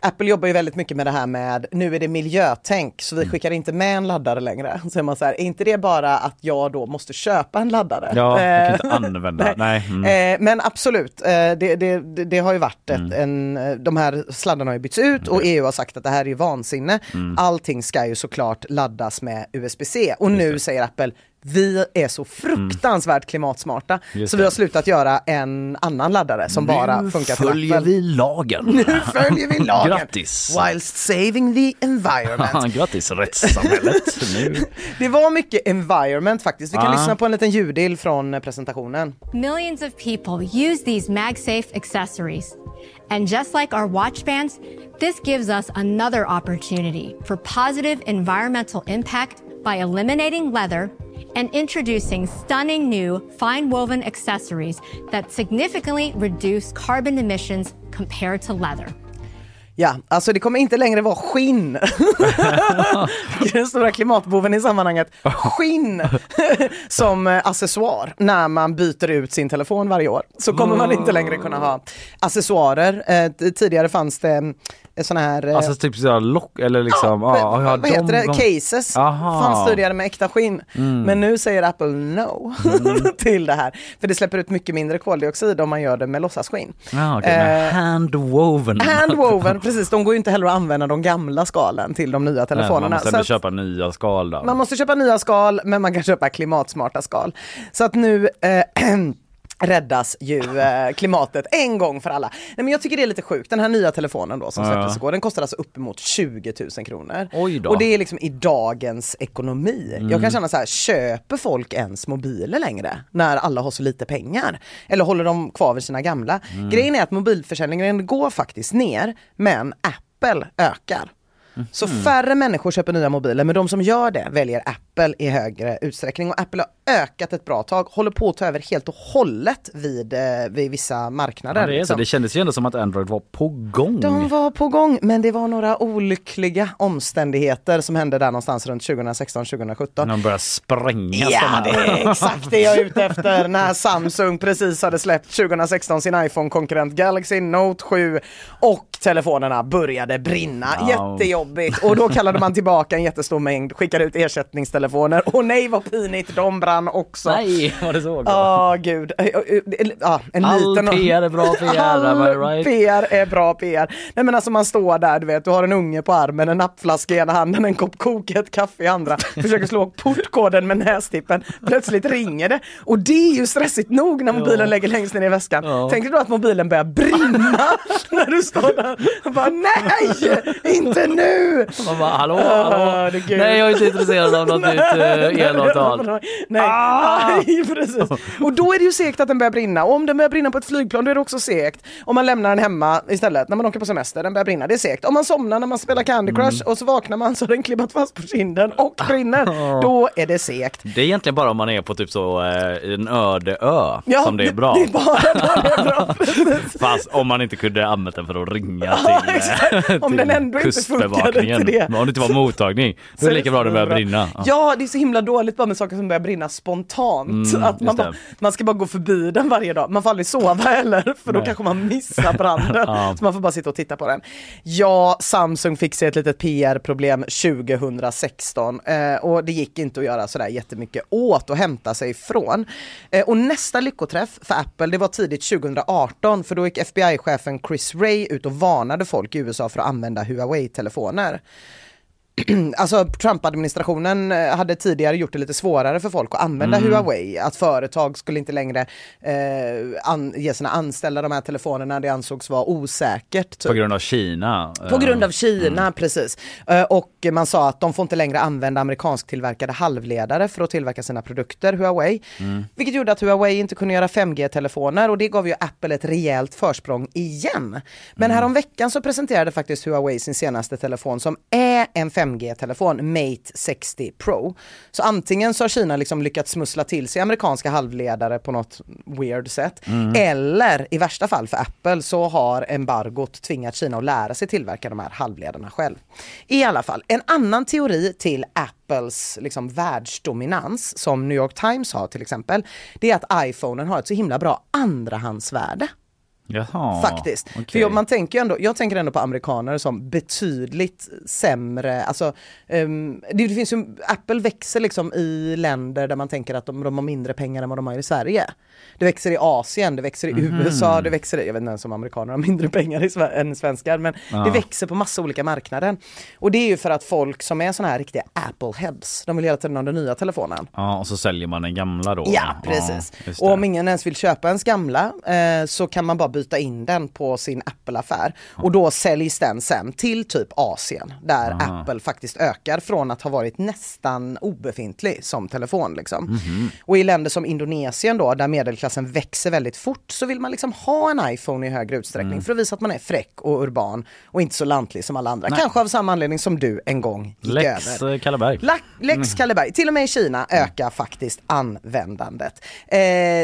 Apple jobbar ju väldigt mycket med det här med, nu är det miljötänk så vi mm. skickar inte med en laddare längre. Så är man så här, är inte det bara att jag då måste köpa en laddare?
Ja, kan inte eh, använda. nej. nej.
Mm. Eh, men absolut, eh, det, det, det, har ju varit ett, mm. en, de här sladdarna har ju bytts ut och EU har sagt att det här är ju vansinne. Mm. Allting ska ju såklart laddas med USB-C och nu säger Apple, vi är så fruktansvärt klimatsmarta
Just
så
det.
vi har slutat göra en annan laddare som bara
nu
funkar för
följer vi lagen.
Nu följer vi lagen.
Grattis!
Whilst saving the environment.
Grattis rättssamhället. nu.
Det var mycket environment faktiskt. Vi kan
Ah.
lyssna på en liten ljudill från eh, presentationen.
Millions of people use these MagSafe accessories. And just like our watch bands, this gives us another opportunity for positive environmental impact by eliminating leather and introducing stunning new fine woven accessories that significantly reduce carbon emissions compared to leather.
Ja, alltså det kommer inte längre vara skinn. Det är Den stora klimatboven i sammanhanget. Skinn som accessoar när man byter ut sin telefon varje år. Så kommer man inte längre kunna ha accessoarer. Eh, tidigare fanns det såna här eh,
Alltså typ sådär lock eller liksom. ja, ja,
vad heter
de
det?
gång-
Cases
Aha.
fanns tidigare med äkta skinn.
Mm.
Men nu säger Apple no till det här. För det släpper ut mycket mindre koldioxid om man gör det med låtsasskinn.
Okej, med
Eh,
handwoven.
Handwoven, precis. De går ju inte heller att använda de gamla skalen till de nya
Nej,
telefonerna.
man måste
Så
köpa nya skal då.
man måste köpa nya skal, men man kan köpa klimatsmarta skal. Så att nu eh, räddas ju eh, klimatet en gång för alla. Nej, men jag tycker det är lite sjukt. Den här nya telefonen då som
Ja.
släpptes igår, den kostar alltså uppemot 20 000 kronor.
Oj då.
Och det är liksom i dagens ekonomi.
Mm.
Jag kan känna så här, köper folk ens mobiler längre när alla har så lite pengar? Eller håller de kvar vid sina gamla?
Mm.
Grejen är att mobilförsäljningen går faktiskt ner, men Apple ökar. Så
Mm.
färre människor köper nya mobiler, men de som gör det väljer Apple i högre utsträckning. Och Apple har ökat ett bra tag, håller på att ta över helt och hållet vid, eh, vid vissa marknader.
Ja, det, är så.
liksom.
det kändes ju ändå som att Android var på gång.
De var på gång, men det var några olyckliga omständigheter som hände där någonstans runt 2016-2017.
De började sprängas.
Ja,
de
det är exakt det jag är ute efter när Samsung precis hade släppt 2016 sin iPhone-konkurrent Galaxy Note 7 och telefonerna började brinna.
Ja.
Jättejobbigt. Och då kallade man tillbaka en jättestor mängd, skickade ut ersättningstelefoner och nej vad pinigt, de brann också.
Nej, var det så?
Ja, gud. Eh, eh, Ja, en
All
liten...
PR är bra PR,
All
right?
PR är bra PR. Nej men alltså man står där, du vet, du har en unge på armen, en nappflaska i ena handen, en kopp kokat kaffe i andra, försöker slå portkoden med nästippen, plötsligt ringer det. Och det är ju stressigt nog när mobilen lägger längst ner i väskan.
Ja.
Tänk dig då att mobilen börjar brinna när du står där och bara nej, inte nu!
Man bara, hallå,
Ja,
hallå.
det kul.
Nej, jag är inte intresserad av något nytt eh, elavtal.
Nej,
Ah!
precis. Och då är det ju segt att den börjar brinna. Och om den börjar brinna på ett flygplan då är det också segt. Om man lämnar den hemma istället när man åker på semester, den börjar brinna, det är segt. Om man somnar när man spelar Candy Crush
Mm.
och så vaknar man så har den klibbat fast på kinden och brinner, då är det segt.
Det är egentligen bara om man är på typ så eh, en öde ö
Ja,
som det är bra.
Det är bara det är bra.
Fast om man inte kunde använt den för att ringa till, eh,
exakt. Om
till
den ändå inte
kustbevakningen.
till det.
Men om det inte var mottagning, då är det lika bra att den börjar brinna.
Ja, det är så himla dåligt bara med saker som börjar brinna spontant.
Mm,
att man, bara, man ska bara gå förbi den varje dag. Man får aldrig sova heller för då
Nej.
kanske man missar branden.
Ja.
Så man får bara sitta och titta på den. Ja, Samsung fick sig ett litet PR-problem 2016 eh, och det gick inte att göra sådär jättemycket åt och hämta sig ifrån. Eh, och nästa lyckoträff för Apple det var tidigt 2018 för då gick FBI-chefen Chris Ray ut och varnade folk i USA för att använda Huawei-telefoner. alltså Trump-administrationen eh, hade tidigare gjort det lite svårare för folk att använda
Mm.
Huawei. Att företag skulle inte längre eh, an, ge sina anställda de här telefonerna det ansågs vara osäkert. typ.
På grund av Kina.
På
eh,
grund av Kina, precis. Eh, Och man sa att de får inte längre använda amerikansk tillverkade halvledare för att tillverka sina produkter, Huawei.
Mm.
Vilket gjorde att Huawei inte kunde göra 5G-telefoner och det gav ju Apple ett rejält försprång igen. Men
Mm.
häromveckan så presenterade faktiskt Huawei sin senaste telefon som är en 5G-telefon, Mate 60 Pro. Så antingen så har Kina liksom lyckats smussla till sig amerikanska halvledare på något weird sätt.
Mm.
Eller i värsta fall för Apple så har embargot tvingat Kina att lära sig tillverka de här halvledarna själv. I alla fall, en annan teori till Apples liksom världsdominans som New York Times har till exempel, det är att iPhonen har ett så himla bra andrahandsvärde.
Jaha,
Faktiskt.
okej.
För jag, man tänker ändå, jag tänker ändå på amerikaner som betydligt sämre, alltså ehm, det, det finns ju, Apple växer liksom i länder där man tänker att de, de har mindre pengar än vad de har i Sverige. Det växer i Asien, det växer i
Mhm.
USA, det växer i, jag vet inte ens om amerikaner har mindre pengar i, än svenskar, men
Ja.
det växer på massa olika marknader. Och det är ju för att folk som är såna här riktiga Apple-heads, de vill hela tiden ha den nya telefonen.
Ja, och så säljer man den gamla då.
Ja, precis.
just
och om ingen ens vill köpa ens gamla eh, så kan man bara byta in den på sin Apple-affär. Och då säljs den sen till typ Asien där
Aha.
Apple faktiskt ökar från att ha varit nästan obefintlig som telefon. Liksom.
Mhm.
Och i länder som Indonesien då, där medelklassen växer väldigt fort, så vill man liksom ha en iPhone i högre utsträckning
Mm.
för att visa att man är fräck och urban och inte så lantlig som alla andra.
Nej.
Kanske av samma anledning som du en gång gick
Lex
över.
eh, Kalleberg.
La- Lex
Mm.
Kalleberg. Till och med i Kina ökar faktiskt användandet. Eh,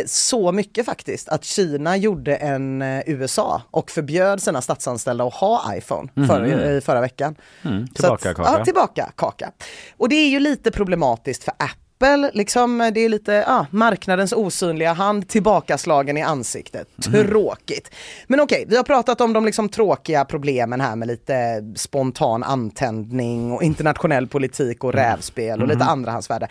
så mycket faktiskt att Kina gjorde en USA och förbjöd sina statsanställda att ha iPhone
Mhm.
förra, i förra veckan.
Mm, tillbaka
att,
kaka.
Ja, tillbaka kaka. Och det är ju lite problematiskt för Apple, liksom, det är lite ja, marknadens osynliga hand tillbakaslagen i ansiktet.
Mhm.
Tråkigt. Men okej, vi har pratat om de liksom tråkiga problemen här med lite spontan antändning och internationell politik och rävspel och lite
Mhm.
andrahandsvärde.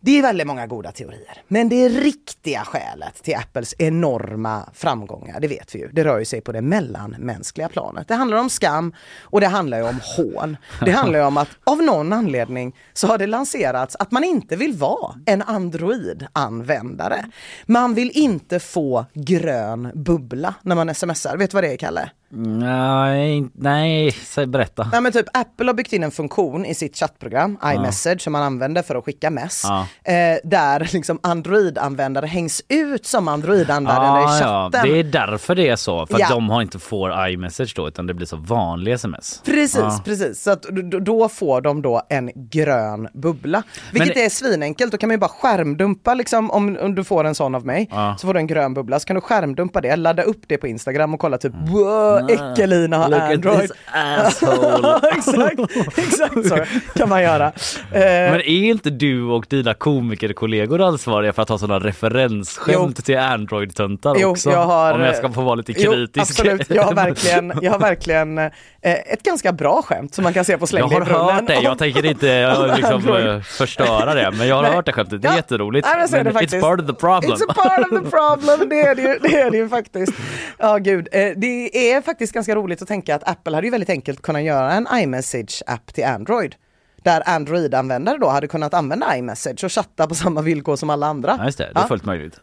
Det är väldigt många goda teorier. Men det riktiga skälet till Apples enorma framgångar, det vet vi ju, det rör ju sig på det mellanmänskliga planet. Det handlar om skam och det handlar ju om hån. Det handlar ju om att av någon anledning så har det lanserats att man inte vill vara en Android-användare. Man vill inte få grön bubbla när man smsar. Vet du vad det är, Kalle?
Nej, nej, säg berätta.
Nej men typ Apple har byggt in en funktion i sitt chattprogram, iMessage, som man använder för att skicka mess.
Ja.
Eh, där liksom Android-användare hängs ut som Android-användare i
ja,
chatten.
det är därför det är så. För att de har inte får iMessage då utan det blir så vanlig sms.
Precis, precis. Så att då- får de då en grön bubbla. Vilket
Men-
är svinenkelt, då kan man ju bara skärmdumpa liksom om, om du får en sån av mig. Så får du en grön bubbla, så kan du skärmdumpa det, ladda upp det på Instagram och kolla typ wow, Äckelina har.
Look
Android. exakt, exakt så kan man göra. Eh,
Men är inte du och dina komikerkollegor ansvariga för att ha sådana referensskämt till Android-töntar
Jo,
också?
jag har,
Om jag ska få vara lite
jo,
kritisk.
absolut, jag har verkligen, jag har verkligen eh, ett ganska bra skämt som man kan se på
Jag
Släng i
har hört det, jag tänker inte eh, liksom, eh, förstöra det men jag har
Nej.
hört det skämtet, det är
Ja.
jätteroligt.
Nej, men jag det
it's part of the problem.
It's a part of the problem, det är det ju, det är det ju faktiskt. Ja gud, Eh, det är faktiskt ganska roligt att tänka att Apple hade ju väldigt enkelt kunnat göra en iMessage-app till Android. Där Android-användare då hade kunnat använda iMessage och chatta på samma villkor som alla andra.
Ja, just det, det är
Ja.
fullt möjligt.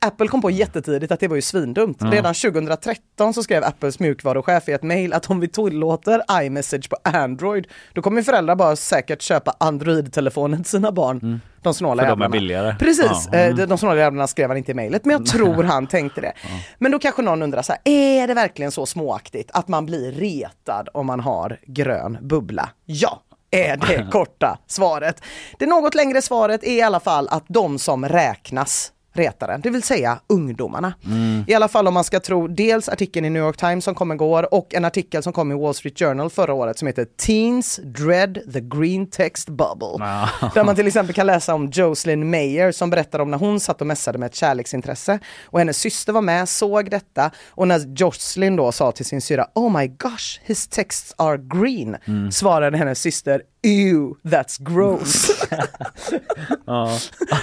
Apple kom på jättetidigt att det var ju svindumt.
Ja.
Redan 2013 så skrev Apples mjukvaruchef i ett mail att om vi tillåter iMessage på Android, då kommer föräldrar bara säkert köpa Android-telefonen till sina barn. De snåla
Mm. För de är
jävlarna.
billigare.
Precis,
Ja.
eh, de, de snåla jävlarna skrev han inte i mejlet, men jag tror han tänkte det. Men då kanske någon undrar så här, är det verkligen så småaktigt att man blir retad om man har grön bubbla? Ja, är det korta svaret. Det något längre svaret är i alla fall att de som räknas retaren, det vill säga ungdomarna.
Mm.
I alla fall om man ska tro dels artikeln i New York Times som kom igår och en artikel som kom i Wall Street Journal förra året som heter Teens Dread the Green Text Bubble. Där man till exempel kan läsa om Jocelyn Mayer som berättar om när hon satt och mässade med ett kärleksintresse och hennes syster var med, såg detta och när Jocelyn då sa till sin syra Oh my gosh, his texts are green
Mm.
svarade hennes syster Ew, that's gross.
Ja.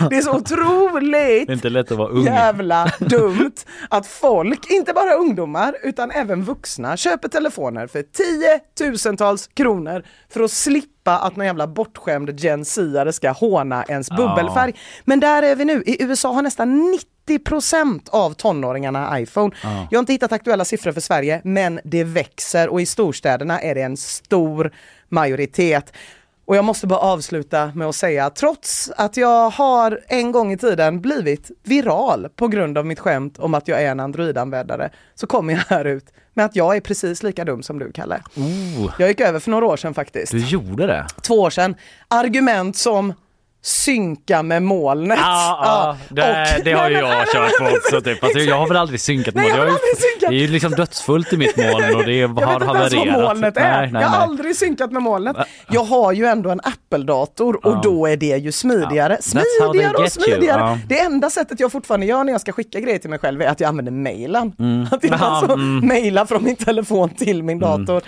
Det är så otroligt
Det är inte lätt att vara ung.
jävla dumt att folk, inte bara ungdomar utan även vuxna, köper telefoner för tiotusentals kronor för att slippa att någon jävla bortskämd Gen ska håna ens
Ja.
bubbelfärg. Men där är vi nu. I USA har nästan 90% av tonåringarna iPhone.
Ja.
Jag har inte hittat aktuella siffror för Sverige, men det växer och i storstäderna är det en stor majoritet. Och jag måste bara avsluta med att säga, trots att jag har en gång i tiden blivit viral på grund av mitt skämt om att jag är en Android-användare, så kommer jag här ut med att jag är precis lika dum som du, Kalle.
Oh,
Jag gick över för några år sedan faktiskt.
du gjorde det?
Två år sedan. Argument som synka med molnet.
Ja, ja, det,
Och-
det har ju
Nej,
jag kört på också. Typ. Alltså, jag har väl aldrig synkat
Nej,
moln.
jag
Jag
synkat.
det är ju liksom dödsfullt i mitt moln och det
Jag
har
vet inte ens
havererat.
vad molnet är.
Nej, nej,
jag har
nej.
aldrig synkat med molnet. Jag har ju ändå en Apple-dator och
Ja.
då är det ju smidigare. Smidigare och smidigare. Det enda sättet jag fortfarande gör när jag ska skicka grejer till mig själv är att jag använder mailen. Att jag
Ja,
alltså
mm.
mailar från min telefon till min dator.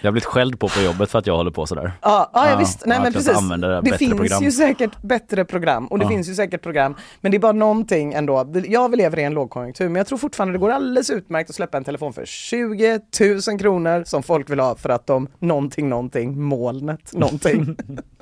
Jag har blivit skälld på på jobbet för att jag håller på sådär.
Ja, ja,
Ja,
visst. Nej, men precis. Det
bättre
finns
program.
ju säkert bättre program och det
Ja.
finns ju säkert program. Men det är bara någonting ändå. Jag lever i en lågkonjunktur men jag tror fortfarande det går alldeles utmärkt att släppa en telefon för 20 000 kronor som folk vill ha för att de någonting, någonting, molnet, någonting.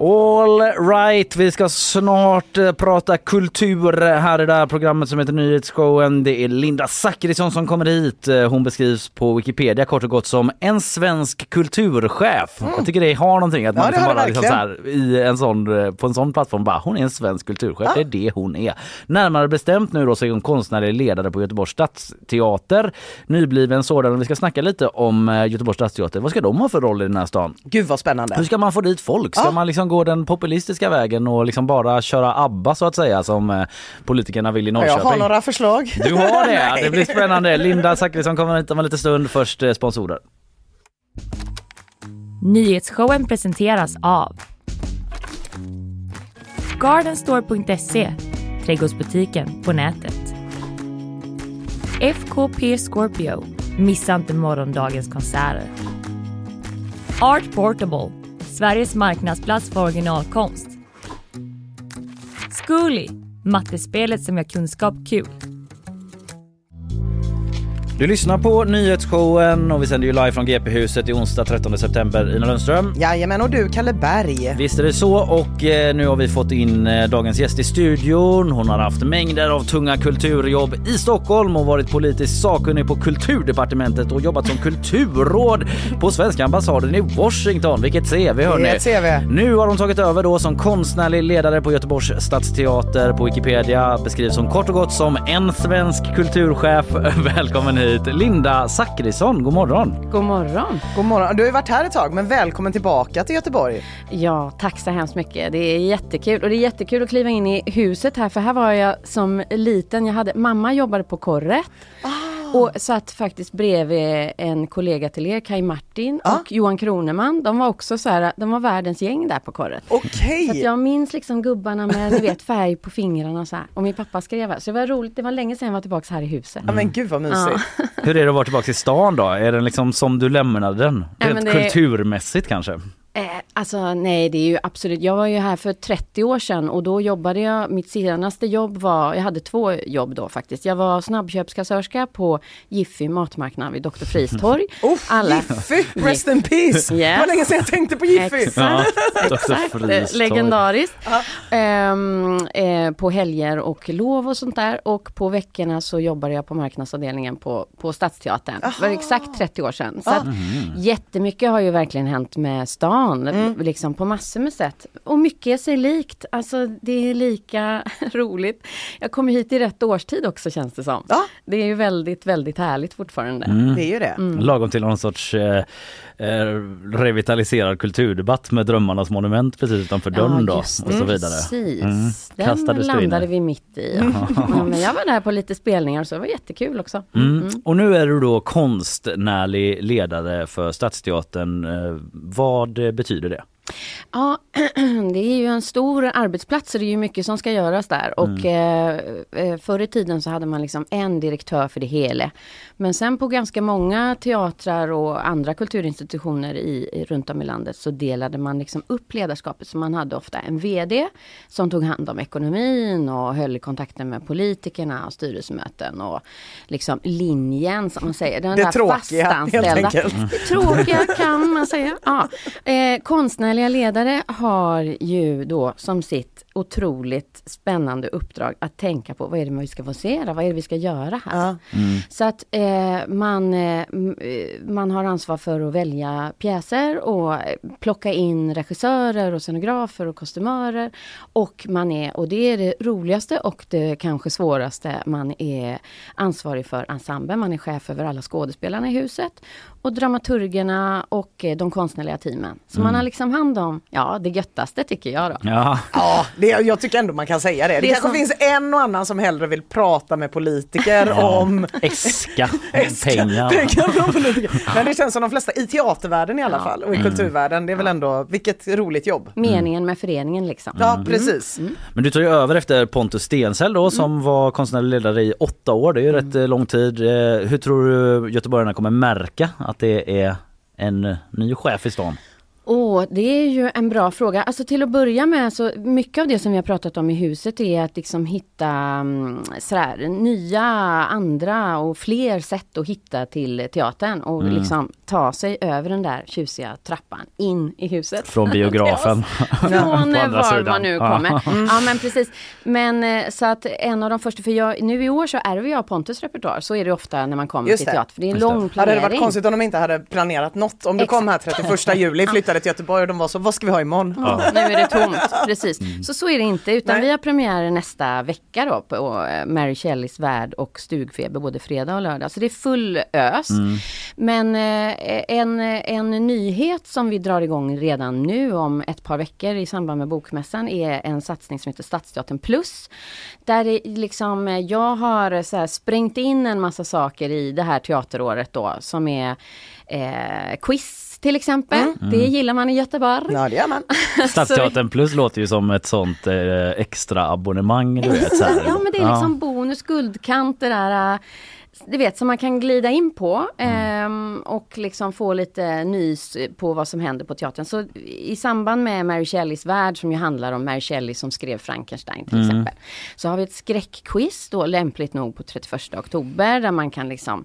All right, vi ska snart eh, prata kultur här i det här programmet som heter Nyhetsshowen. Det är Linda Zachrisson som kommer hit. Eh, Hon beskrivs på Wikipedia kort och gott som en svensk kulturchef. Jag tycker det har någonting att
Ja,
man liksom bara liksom så här, i en sån, eh, på en sån plattform bara hon är en svensk kulturchef. Det är det hon är. Närmare bestämt nu då så är hon konstnärlig ledare på Göteborgs stadsteater. Nybliven sådan. Vi ska snacka lite om Göteborgs stadsteater. Vad ska de ha för roll i den här stan?
Gud vad spännande.
Hur ska man få dit folk? Ska
Ja.
man liksom gå den populistiska vägen och liksom bara köra ABBA så att säga som eh, politikerna vill i Norrköping?
Jag har några förslag.
Du har det? Det blir spännande. Linda Zachrisson kommer hit om en liten stund. Först eh, sponsorer.
Nyhetsshowen presenteras av Gardenstore.se, trädgårdsbutiken på nätet. FKP Scorpio, missa inte morgondagens konserter. Art Portable, Sveriges marknadsplats för originalkonst. Zcooly, mattespelet som gör kunskap kul.
Du lyssnar på nyhetsshowen och vi sänder ju live från GP-huset i onsdag 13 september. Ina Lundström.
Jajamän och du Kalle Berg.
Visst är det så och eh, nu har vi fått in eh, dagens gäst i studion. Hon har haft mängder av tunga kulturjobb i Stockholm och varit politisk sakkunnig på kulturdepartementet och jobbat som kulturråd på svenska ambassaden i Washington. Vilket CV hörni!
CV.
Nu har hon tagit över då som konstnärlig ledare på Göteborgs stadsteater. På Wikipedia beskrivs hon kort och gott som en svensk kulturchef. Välkommen hit Linda Zachrisson, god morgon!
God morgon.
God morgon. Du har ju varit här ett tag men välkommen tillbaka till Göteborg.
Ja, tack så hemskt mycket. Det är jättekul. Och det är jättekul att kliva in i huset här, för här var jag som liten. Jag hade, mamma jobbade på Korret. Och satt faktiskt bredvid en kollega till er, Kai Martin och Johan Kroneman. De var också så här, de var världens gäng där på Korret.
Okej.
Så att jag minns liksom gubbarna med, ni vet, färg på fingrarna och så här. Och min pappa skrev här. Så det var roligt, det var länge sedan jag var tillbaka här i huset.
Ja men gud vad mysigt.
Hur är det att vara tillbaka i stan då? Är den liksom som du lämnade den?
Ja,
Rent
det-
kulturmässigt kanske?
Eh, alltså nej, det är ju absolut. Jag var ju här för 30 år sedan och då jobbade jag, mitt senaste jobb var, jag hade två jobb då faktiskt. Jag var snabbköpskassörska på Jiffy matmarknad vid Dr. Friistorg.
Uff, Jiffy, rest in peace.
Yes.
Det var länge sedan jag tänkte på Jiffy.
Exakt,
Dr.
exakt. Eh, Legendariskt. Ehm, eh, på helger och lov och sånt där. Och på veckorna så jobbade jag på marknadsavdelningen på, på Stadsteatern. Det var exakt 30 år sedan. Så att, jättemycket har ju verkligen hänt med stan, liksom på massor med sätt. Och mycket är sig likt. Alltså det är lika roligt. Jag kommer hit i rätt årstid också känns det som.
Ja.
Det är ju väldigt, väldigt härligt fortfarande.
Det är ju det.
Lagom till någon sorts eh, eh, revitaliserad kulturdebatt med Drömmarnas monument precis utanför dörren då och så vidare.
Precis.
Mm.
Den
Kastades
landade vi mitt i. Ja. Ja, men jag var där på lite spelningar så det var jättekul också.
Mm. Och nu är du då konstnärlig ledare för Stadsteatern. Eh, vad eh, betyder det?
Ja, det är ju en stor arbetsplats så det är ju mycket som ska göras där. Och eh, eh, förr i tiden så hade man liksom en direktör för det hela. Men sen på ganska många teatrar och andra kulturinstitutioner i, i, runt om i landet så delade man liksom upp ledarskapet. Så man hade ofta en VD som tog hand om ekonomin och höll kontakten med politikerna och styrelsemöten och liksom linjen som man säger. Den
Det
där
tråkiga, helt
fastanställda.
enkelt.
Det tråkiga kan man säga. Ja. Eh, konstnärliga ledare har ju då som sitt otroligt spännande uppdrag att tänka på vad är det vi ska få se, vad är det vi ska göra här.
Ja.
Så att eh, eh, man, eh, eh, man har ansvar för att välja pjäser och eh, plocka in regissörer och scenografer och kostymörer. Och man är, och det är det roligaste och det kanske svåraste, man är ansvarig för ensemblen, man är chef över alla skådespelarna i huset och dramaturgerna och eh, de konstnärliga teamen. Så man har liksom hand om, ja det göttaste tycker jag då.
Ja.
Ja, det, jag tycker ändå man kan säga det. Det,
Det
kanske
som-
finns en och annan som hellre vill prata med politiker om
Äska
Äska
pengar.
pengar från politiker. Men det känns som de flesta i teatervärlden i alla fall och i
Mm.
kulturvärlden. Det är väl ändå, vilket roligt jobb.
Meningen med föreningen liksom.
Ja, precis.
Men du tar ju över efter Pontus Stensäll då som var konstnärlig ledare i åtta år. Det är ju rätt eh, lång tid. Eh, Hur tror du göteborgarna kommer märka att det är en ny chef i stan?
Åh, det är ju en bra fråga. Alltså till att börja med så mycket av det som vi har pratat om i huset är att liksom hitta mm, sådär, nya, andra och fler sätt att hitta till teatern och
Mm.
liksom ta sig över den där tjusiga trappan in i huset.
Från biografen.
Från var
sidan.
man nu kommer. Ja men precis. Men eh, så att en av de första, för jag, nu i år så ärver jag Pontus repertoar. Så är det ofta när man kommer
Just
till
det.
teater. För det är en
Just det.
lång
Hade
planering.
det varit konstigt om de inte hade planerat något? Om du kom här 31 juli, flyttade till Göteborg och de var så, vad ska vi ha imorgon?
Ja. Nu är det tomt, precis. Så så är det inte, utan
Nej.
vi har premiär nästa vecka då på eh, Mary Shelleys Värld och Stugfeber både fredag och lördag. Så det är full ös. Men eh, en, en nyhet som vi drar igång redan nu om ett par veckor i samband med Bokmässan är en satsning som heter Stadsteatern Plus. Där det liksom, eh, jag har så här sprängt in en massa saker i det här teateråret då som är eh, quiz till exempel. Det gillar man i Göteborg.
Ja, det gör man.
Stadsteatern plus låter ju som ett sånt eh, extra abonnemang du vet. Så här.
Ja men det är liksom bonus, guldkant, det där äh, du vet, som man kan glida in på ehm, och liksom få lite nys på vad som händer på teatern. Så i samband med Mary Shelleys värld som ju handlar om Mary Shelley som skrev Frankenstein till exempel. Så har vi ett skräckquiz då lämpligt nog på 31 oktober där man kan liksom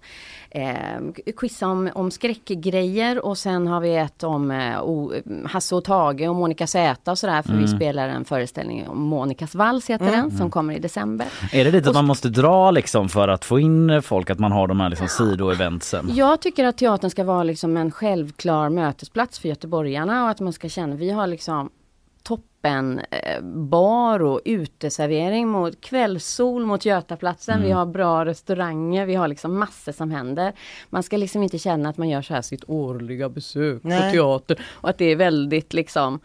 eh, quizza om, om skräckgrejer och sen har vi ett om eh, o, Hasse och Tage och Monica Z och sådär för vi spelar en föreställning om Monikas vals heter den som kommer i december.
Är det dit att man måste dra liksom för att få in folk, att man har de här liksom sidoeventsen?
Jag tycker att teatern ska vara liksom en självklar mötesplats för göteborgarna och att man ska känna, vi har liksom toppen eh, bar och uteservering mot kvällssol mot Götaplatsen. Vi har bra restauranger, vi har liksom massor som händer. Man ska liksom inte känna att man gör så här sitt årliga besök
Nej.
på teater och att det är väldigt liksom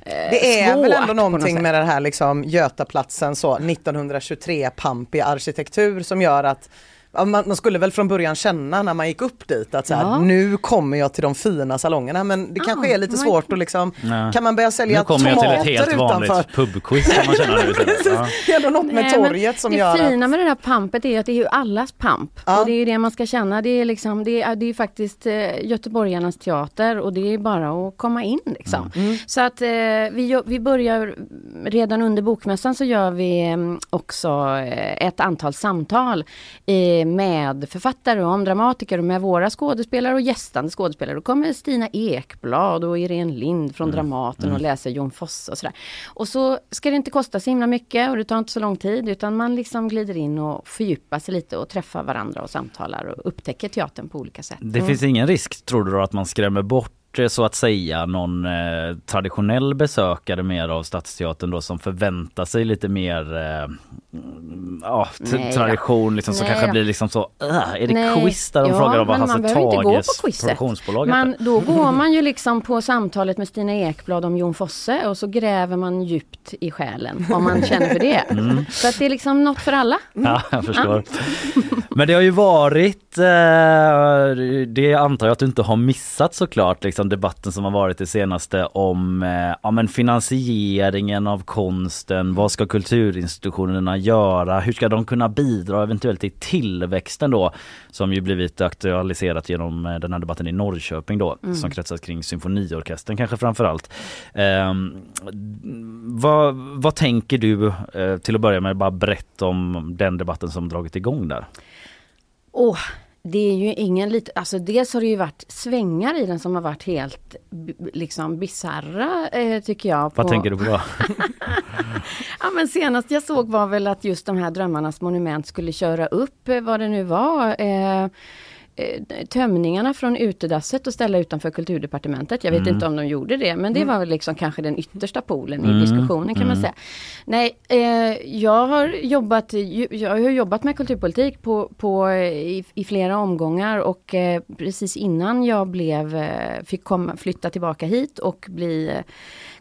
eh,
Det är väl ändå
något
någonting
sätt.
med den här liksom Götaplatsen så 1923 pampig arkitektur som gör att man, man skulle väl från början känna när man gick upp dit att så här,
Ja.
nu kommer jag till de fina salongerna men det kanske
Ja,
är lite
man-
svårt att liksom,
Nej.
kan man börja sälja
Nu kommer jag till
tomater
ett helt
utanför?
vanligt pubquiz kan man känna nu. Ja.
Det är något med
Nej,
torget som
det
gör
fina
att...
med det där pampet är att det är ju allas pamp.
Ja.
Och det är ju det man ska känna. Det är, liksom, det är, det är faktiskt eh, Göteborgarnas teater och det är bara att komma in liksom.
Mm.
Så att eh, vi, vi börjar redan under bokmässan så gör vi eh, också eh, ett antal samtal eh, med författare och om dramatiker och med våra skådespelare och gästande skådespelare. Då kommer Stina Ekblad och Irene Lind från Dramaten och läser Jon Fosse och sådär. Och så ska det inte kosta så himla mycket och det tar inte så lång tid utan man liksom glider in och fördjupar sig lite och träffar varandra och samtalar och upptäcker teatern på olika sätt.
Det finns ingen risk tror du då att man skrämmer bort så att säga någon eh, traditionell besökare mer av Stadsteatern då som förväntar sig lite mer eh, ja,
Nej
tradition liksom som
Nej
kanske
då.
blir liksom så äh, är det
Nej.
quiz där de
Ja,
frågar om vad Hasse Tages produktionsbolag
Man, då går man ju liksom på samtalet med Stina Ekblad om Jon Fosse och så gräver man djupt i själen om man känner för det.
Mm.
Så att det är liksom något för alla.
Ja, jag förstår. Men det har ju varit, eh, det antar jag att du inte har missat såklart, liksom debatten som har varit det senaste om eh, ja, men finansieringen av konsten. Vad ska kulturinstitutionerna göra? Hur ska de kunna bidra eventuellt till tillväxten då? Som ju blivit aktualiserat genom eh, den här debatten i Norrköping då, som kretsat kring symfoniorkestern kanske framförallt. Eh, vad, vad tänker du eh, till att börja med, bara berätta om den debatten som dragit igång där?
Åh, det är ju ingen liten, alltså dels har det ju varit svängar i den som har varit helt liksom bisarra eh, tycker jag.
Vad
på-
tänker du på?
Ja men senast jag såg var väl att just de här Drömmarnas monument skulle köra upp eh, vad det nu var. Eh, tömningarna från utedasset och ställa utanför kulturdepartementet. Jag vet
Mm.
inte om de gjorde det men det var väl liksom kanske den yttersta polen i
Mm.
diskussionen kan man
Mm.
säga. Nej, eh, jag har jobbat, jag har jobbat med kulturpolitik på, på, eh, i, i flera omgångar och eh, precis innan jag blev, eh, fick komma, flytta tillbaka hit och bli eh,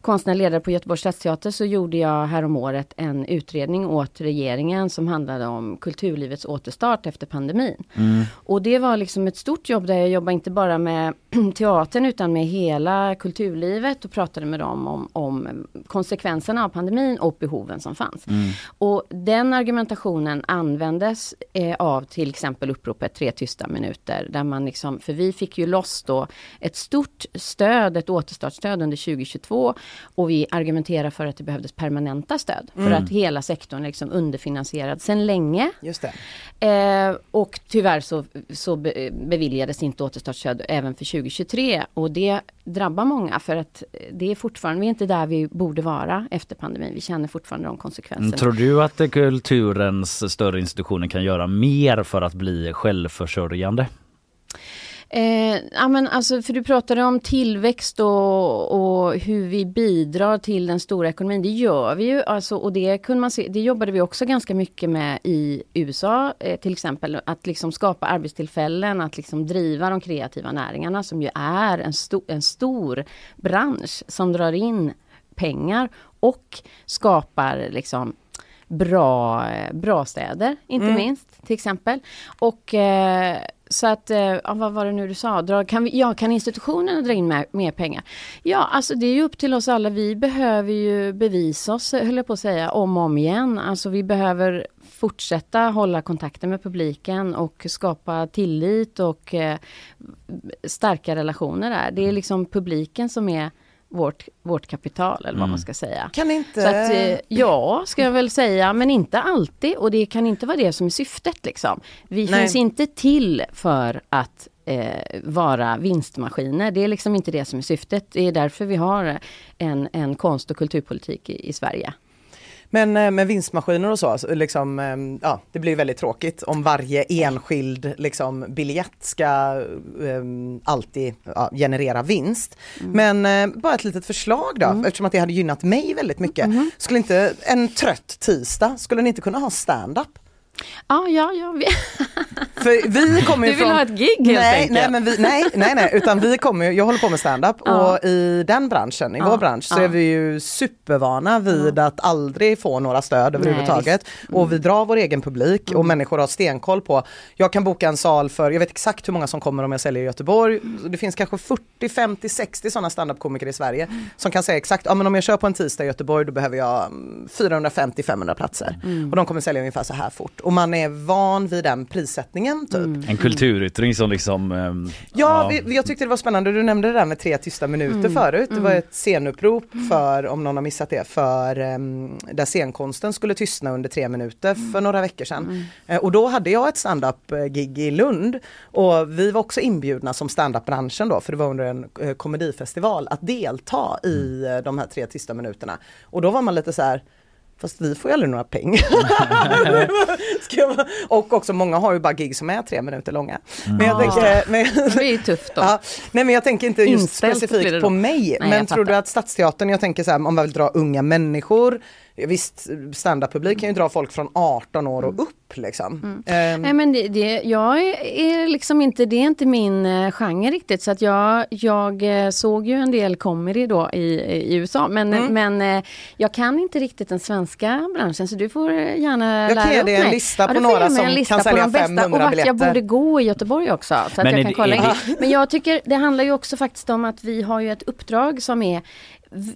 konstnärlig ledare på Göteborgs stadsteater så gjorde jag häromåret en utredning åt regeringen som handlade om kulturlivets återstart efter pandemin.
Mm.
Och det var liksom ett stort jobb där jag jobbade inte bara med teatern utan med hela kulturlivet och pratade med dem om, om konsekvenserna av pandemin och behoven som fanns.
Mm.
Och den argumentationen användes eh, av till exempel uppropet Tre tysta minuter. Där man liksom, för vi fick ju loss då ett stort stöd, ett återstartsstöd under 2022. Och vi argumenterar för att det behövdes permanenta stöd. För
Mm.
att hela sektorn är liksom underfinansierad sedan länge.
Just det.
Eh, och tyvärr så, så be, beviljades inte återstartsstöd även för 2023 och det drabbar många för att det är fortfarande, vi är inte där vi borde vara efter pandemin. Vi känner fortfarande de konsekvenserna.
Mm, tror du att kulturens större institutioner kan göra mer för att bli självförsörjande?
Eh, ja, men alltså, för du pratade om tillväxt och, och hur vi bidrar till den stora ekonomin. Det gör vi ju. Alltså, och det, kunde man se, det jobbade vi också ganska mycket med i USA. Eh, till exempel att liksom skapa arbetstillfällen, att liksom driva de kreativa näringarna som ju är en, sto, en stor bransch som drar in pengar och skapar liksom bra, bra städer, inte
Mm.
minst till exempel. Och eh, så att, eh, ja, vad var det nu du sa? Dra, kan, vi, ja, kan institutionerna dra in mer, mer pengar? Ja, alltså det är ju upp till oss alla. Vi behöver ju bevisa oss, höll jag på att säga, om och om igen. Alltså vi behöver fortsätta hålla kontakten med publiken och skapa tillit och eh, starka relationer där. Det är liksom publiken som är vårt, vårt kapital eller vad man ska säga.
Kan inte...
Så att, eh, ja, ska jag väl säga, men inte alltid och det kan inte vara det som är syftet liksom. Vi
Nej.
finns inte till för att eh, vara vinstmaskiner. Det är liksom inte det som är syftet. Det är därför vi har en, en konst och kulturpolitik i, i Sverige.
Men eh, med vinstmaskiner och så, så liksom, eh, ja, det blir väldigt tråkigt om varje enskild liksom, biljett ska eh, alltid ja, generera vinst. Men eh, bara ett litet förslag då, eftersom att det hade gynnat mig väldigt mycket. Skulle inte en trött tisdag, skulle ni inte kunna ha stand-up?
Ja, ja, ja. Vi...
För vi kommer ju
Du vill
från...
ha ett gig helt
nej,
enkelt.
nej, men vi, nej, nej, nej, utan vi kommer ju, jag håller på med stand-up
Ja.
och i den branschen, i
Ja,
vår bransch, så
ja.
är vi ju supervana vid att aldrig få några stöd överhuvudtaget. Och vi drar vår egen publik och människor har stenkoll på, jag kan boka en sal för, jag vet exakt hur många som kommer om jag säljer i Göteborg. Det finns kanske 40, 50, 60 sådana standup-komiker i Sverige som kan säga exakt, ja men om jag kör på en tisdag i Göteborg då behöver jag mm, 450-500 platser.
Mm.
Och de kommer sälja ungefär så här fort. Och man är van vid den prissättningen typ.
En kulturyttring som liksom... ehm,
Ja, vi, jag tyckte det var spännande, du nämnde det där med tre tysta minuter
Mm.
förut. Det var
Mm.
ett scenupprop för, om någon har missat det, för um, där scenkonsten skulle tystna under tre minuter
Mm.
för några veckor sedan. Eh, och då hade jag ett stand-up-gig i Lund och vi var också inbjudna som stand-up-branschen då, för det var under en eh, komedifestival, att delta i eh, de här tre tysta minuterna. Och då var man lite så här Fast vi får ju aldrig några pengar. Och också många har ju bara gig som är tre minuter långa. Men jag
Ja.
tänker, men,
Det är ju tufft då.
Ja, nej men jag tänker inte just
Inställt
specifikt på mig.
Nej,
men tror du att Stadsteatern, jag tänker så här om man vill dra unga människor. Visst, standardpublik kan ju dra folk från 18 år och upp liksom. Ehm,
Nej men det, det, jag är, liksom inte, det är inte min eh, genre riktigt så att jag, jag eh, såg ju en del comedy då i, i USA men,
Mm.
men eh, jag kan inte riktigt den svenska branschen så du får gärna
Jag
lära
kan ge
upp
dig en
mig.
lista på
ge
några
mig
som
lista
kan sälja
de bästa
500
och vart jag
biljetter.
borde gå i Göteborg också så att
Men
jag kan kolla in. Men jag tycker det handlar ju också faktiskt om att vi har ju ett uppdrag som är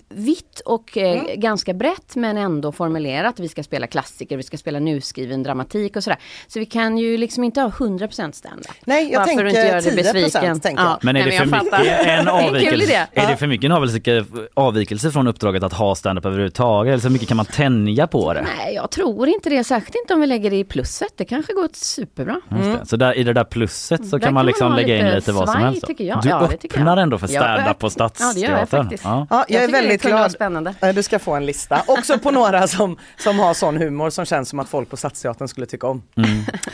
vitt och eh, ganska brett men ändå formulerat. Vi ska spela klassiker, vi ska spela nuskriven dramatik och sådär. Så vi kan ju liksom inte ha 100% stand-up.
Nej, jag
Bara för att
tänker
inte göra dig
10%
besviken.
tänker jag.
Men är
nej,
det för mycket en
är
avvikelse? Är det för mycket en avvikelse, avvikelse från uppdraget att ha stand-up överhuvudtaget? Eller så mycket kan man tänja på det?
Nej, jag tror inte det. Särskilt inte om vi lägger det i plusset. Det kanske går superbra.
Det. Så där, i det där plusset så
Där
kan man liksom lägga in
lite
vad som helst. då.
tycker jag.
Du
Ja, det tycker jag.
öppnar ändå för
Ja,
stand-up på
Ja, det gör jag
Stadsteatern.
faktiskt.
Ja.
Ja, jag, är väldigt glad.
spännande.
Du ska få en lista. Också på några som, som har sån humor som känns som att folk på Stadsteatern skulle tycka om.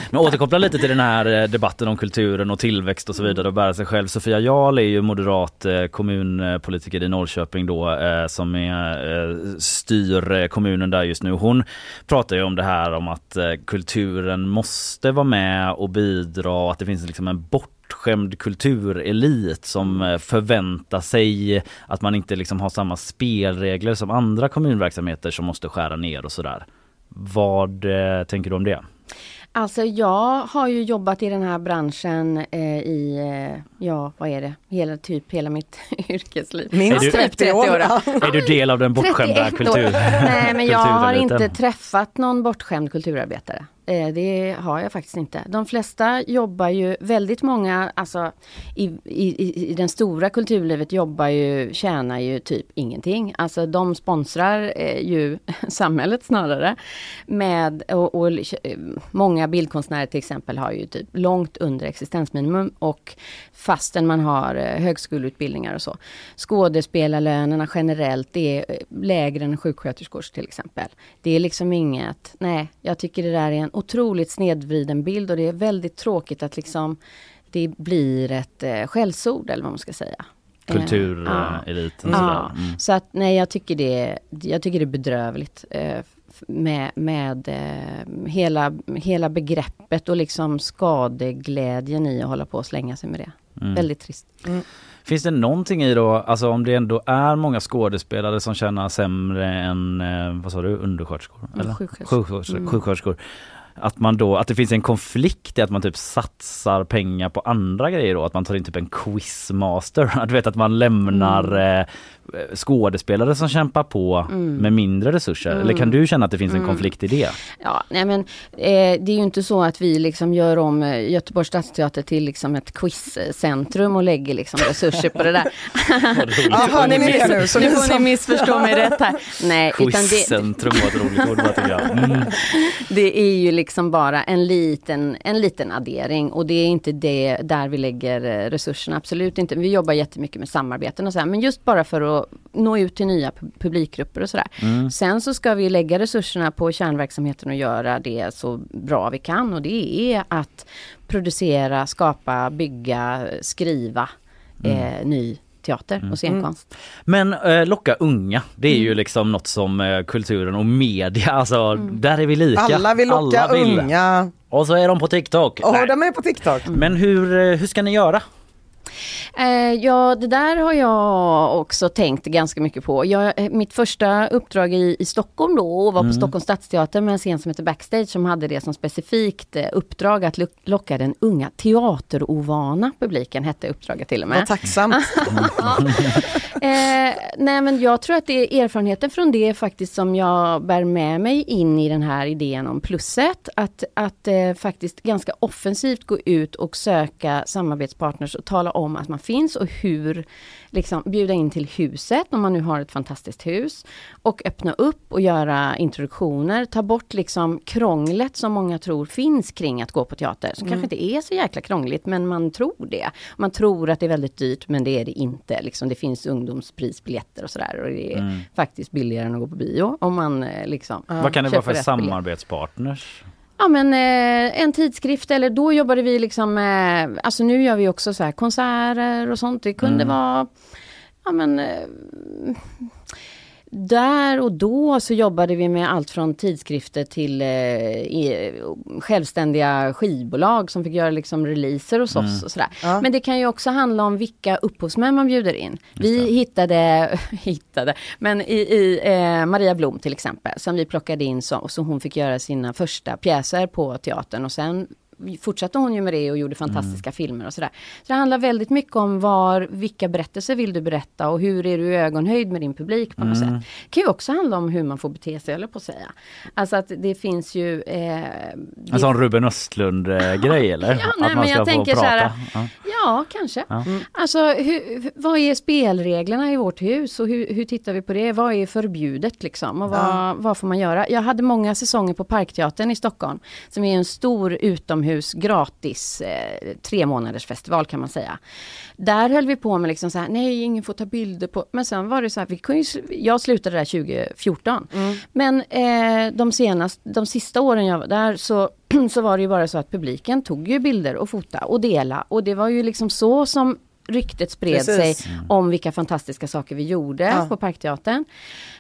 Men återkoppla lite till den här eh, debatten om kulturen och tillväxt och så vidare och bära sig själv. Sofia Jarl är ju moderat eh, kommunpolitiker i Norrköping då eh, som är, styr kommunen där just nu. Hon pratar ju om det här om att kulturen måste vara med och bidra och att det finns liksom en bortskämd kulturelit som eh, förväntar sig att man inte liksom har samma spelregler som andra kommunverksamheter som måste skära ner och sådär. Vad eh, tänker du om det?
Alltså jag har ju jobbat i den här branschen eh, i, eh, ja vad är det, hela, typ hela mitt yrkesliv.
Minst
Är du-
30 år.
Är du del av den bortskämda
31 år.
kultur,
Nej men jag har inte träffat någon bortskämd kulturarbetare. Eh, det har jag faktiskt inte. De flesta jobbar ju, väldigt många, alltså i, i, i den stora kulturlivet jobbar ju, tjänar ju typ ingenting. Alltså de sponsrar eh, ju samhället snarare. Med, och, och eh, många bildkonstnärer till exempel har ju typ långt under existensminimum och fastän man har högskoleutbildningar och så. Skådespelarlönerna generellt det är lägre än sjuksköterskors till exempel. Det är liksom inget, nej, jag tycker det där är en otroligt snedvriden bild och det är väldigt tråkigt att liksom det blir ett eh, skällsord eller vad man ska säga. Eh, ja.
Kultureliten
Ja,
sådär. Mm.
så att nej jag tycker det, jag tycker det är bedrövligt. Eh, med med eh, hela, hela begreppet och liksom skadeglädjen i att hålla på och slänga sig med det.
Mm.
Väldigt trist.
Finns det någonting i då, alltså om det ändå är många skådespelare som tjänar sämre än, eh, vad sa du, undersköterskor? Eller?
sjuksköterskor.
Sjuksköterskor.
Mm.
sjuksköterskor. Att man då, att det finns en konflikt i att man typ satsar pengar på andra grejer då, att man tar in typ en quizmaster, du vet att man lämnar eh, skådespelare som kämpar på
Mm.
med mindre resurser. Eller kan du känna att det finns en
Mm.
konflikt i det?
Ja, nej men eh, det är ju inte så att vi liksom gör om eh, Göteborgs stadsteater till liksom ett quizcentrum och lägger liksom resurser på det där.
Ja, hörni ni nu? Så
nu får ni missförstå mig rätt här. Nej, utan det,
Quizcentrum var ett roligt ord tycker jag. Mm.
det är ju liksom bara en liten, en liten addering och det är inte det där vi lägger eh, resurserna, absolut inte. Vi jobbar jättemycket med samarbeten och så här, men just bara för att nå ut till nya pu- publikgrupper och sådär.
Mm.
Sen så ska vi lägga resurserna på kärnverksamheten och göra det så bra vi kan och det är att producera, skapa, bygga, skriva eh, ny teater och scenkonst.
Men eh, locka unga, det är ju liksom något som eh, kulturen och media, alltså där är vi lika.
Alla vill locka
Alla vill.
unga.
Och så är de på TikTok.
Och
Nej.
de är på TikTok.
Men hur, eh, hur ska ni göra?
Eh, ja, det där har jag också tänkt ganska mycket på. Jag, eh, mitt första uppdrag i, i Stockholm då var på Stockholms stadsteater med en scen som heter Backstage som hade det som specifikt eh, uppdrag att lo- locka den unga teaterovana publiken, hette uppdraget till och med.
Vad tacksamt.
Eh, nej men jag tror att det är erfarenheten från det faktiskt som jag bär med mig in i den här idén om plusset. Att, att eh, faktiskt ganska offensivt gå ut och söka samarbetspartners och tala om att man finns och hur liksom bjuda in till huset om man nu har ett fantastiskt hus. Och öppna upp och göra introduktioner, ta bort liksom krånglet som många tror finns kring att gå på teater. Som kanske inte är så jäkla krångligt men man tror det. Man tror att det är väldigt dyrt men det är det inte. Liksom, det finns ungdomsprisbiljetter och sådär och det är
Mm.
faktiskt billigare än att gå på bio om man eh, liksom
Vad kan det vara för samarbetspartners?
Ja men eh, en tidskrift eller då jobbade vi liksom med, alltså nu gör vi också så här konserter och sånt. Det kunde
Mm.
vara, ja men eh, där och då så jobbade vi med allt från tidskrifter till eh, självständiga skivbolag som fick göra liksom releaser hos oss och sådär.
Ja.
Men det kan ju också handla om vilka upphovsmän man bjuder in. Vi hittade, hittade, men i, i eh, Maria Blom till exempel, som vi plockade in så, så hon fick göra sina första pjäser på teatern och sen fortsatte hon ju med det och gjorde fantastiska filmer och sådär. Så det handlar väldigt mycket om var, vilka berättelser vill du berätta och hur är du i ögonhöjd med din publik på något
Mm.
sätt. Det kan ju också handla om hur man får bete sig, eller på att säga. Alltså att det finns ju... Eh, det-
En sån Ruben Östlund-grej eller?
Ja, nej,
att man
men jag
ska få
tänker så
prata?
här,
Ja.
Ja, kanske.
Ja.
Alltså, hur, vad är spelreglerna i vårt hus och hur, hur tittar vi på det? Vad är förbjudet liksom? Och vad,
Ja.
vad får man göra? Jag hade många säsonger på Parkteatern i Stockholm, som är en stor utomhus gratis eh, tre månaders festival kan man säga. Där höll vi på med liksom så här, nej, ingen får ta bilder på, men sen var det så här, vi kunde ju, jag slutade där 2014. Men eh, de senaste, de sista åren jag var där så, så var det ju bara så att publiken tog ju bilder och fota och dela och det var ju liksom så som ryktet spred
Precis.
sig om vilka fantastiska saker vi gjorde
Ja.
på Parkteatern.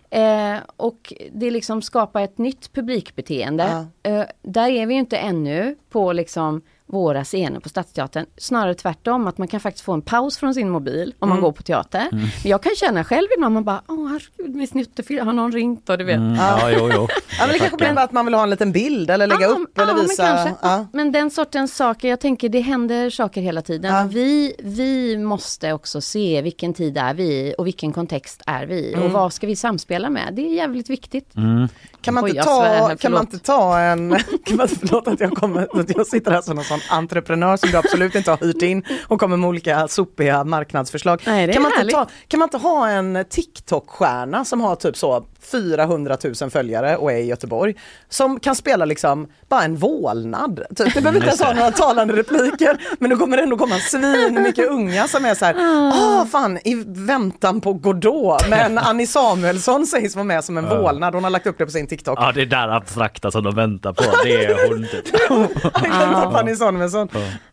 Eh, och det liksom skapar ett nytt publikbeteende. Eh, där är vi ju inte ännu på liksom våra scener på Stadsteatern. Snarare tvärtom, att man kan faktiskt få en paus från sin mobil om man
Mm.
går på teater.
Mm.
Men jag kan känna själv ibland, man bara, åh herregud, min snuttefilm, har någon ringt? Och du vet.
Mm, ja, jo, jo.
Ja, men det kanske blir bara att man vill ha en liten bild eller lägga upp eller
ja,
visa.
Men, kanske.
Ja.
men den sortens saker, jag tänker det händer saker hela tiden. Vi, vi måste också se vilken tid är vi i och vilken kontext är vi i och
Mm.
vad ska vi samspela med. Det är jävligt viktigt.
Kan man,
Oj,
inte ta,
svär här,
kan man inte ta en, kan man, förlåt att jag, kommer, att jag sitter här som en sån entreprenör som du absolut inte har hyrt in och kommer med olika sopiga marknadsförslag.
Nej,
kan, man ta, kan man inte ha en TikTok-stjärna som har typ så 400 000 följare och är i Göteborg som kan spela liksom bara en vålnad. Typ. Det behöver inte ens ha några talande repliker men då kommer det ändå komma svin mycket unga som är så här, ah fan i väntan på Godot men Annie Samuelsson sägs vara med som en
Ja.
vålnad. Hon har lagt upp det på sin TikTok.
Ja, det där abstrakta som de väntar på, det är hon typ.
Jag på Annie Samuelsson.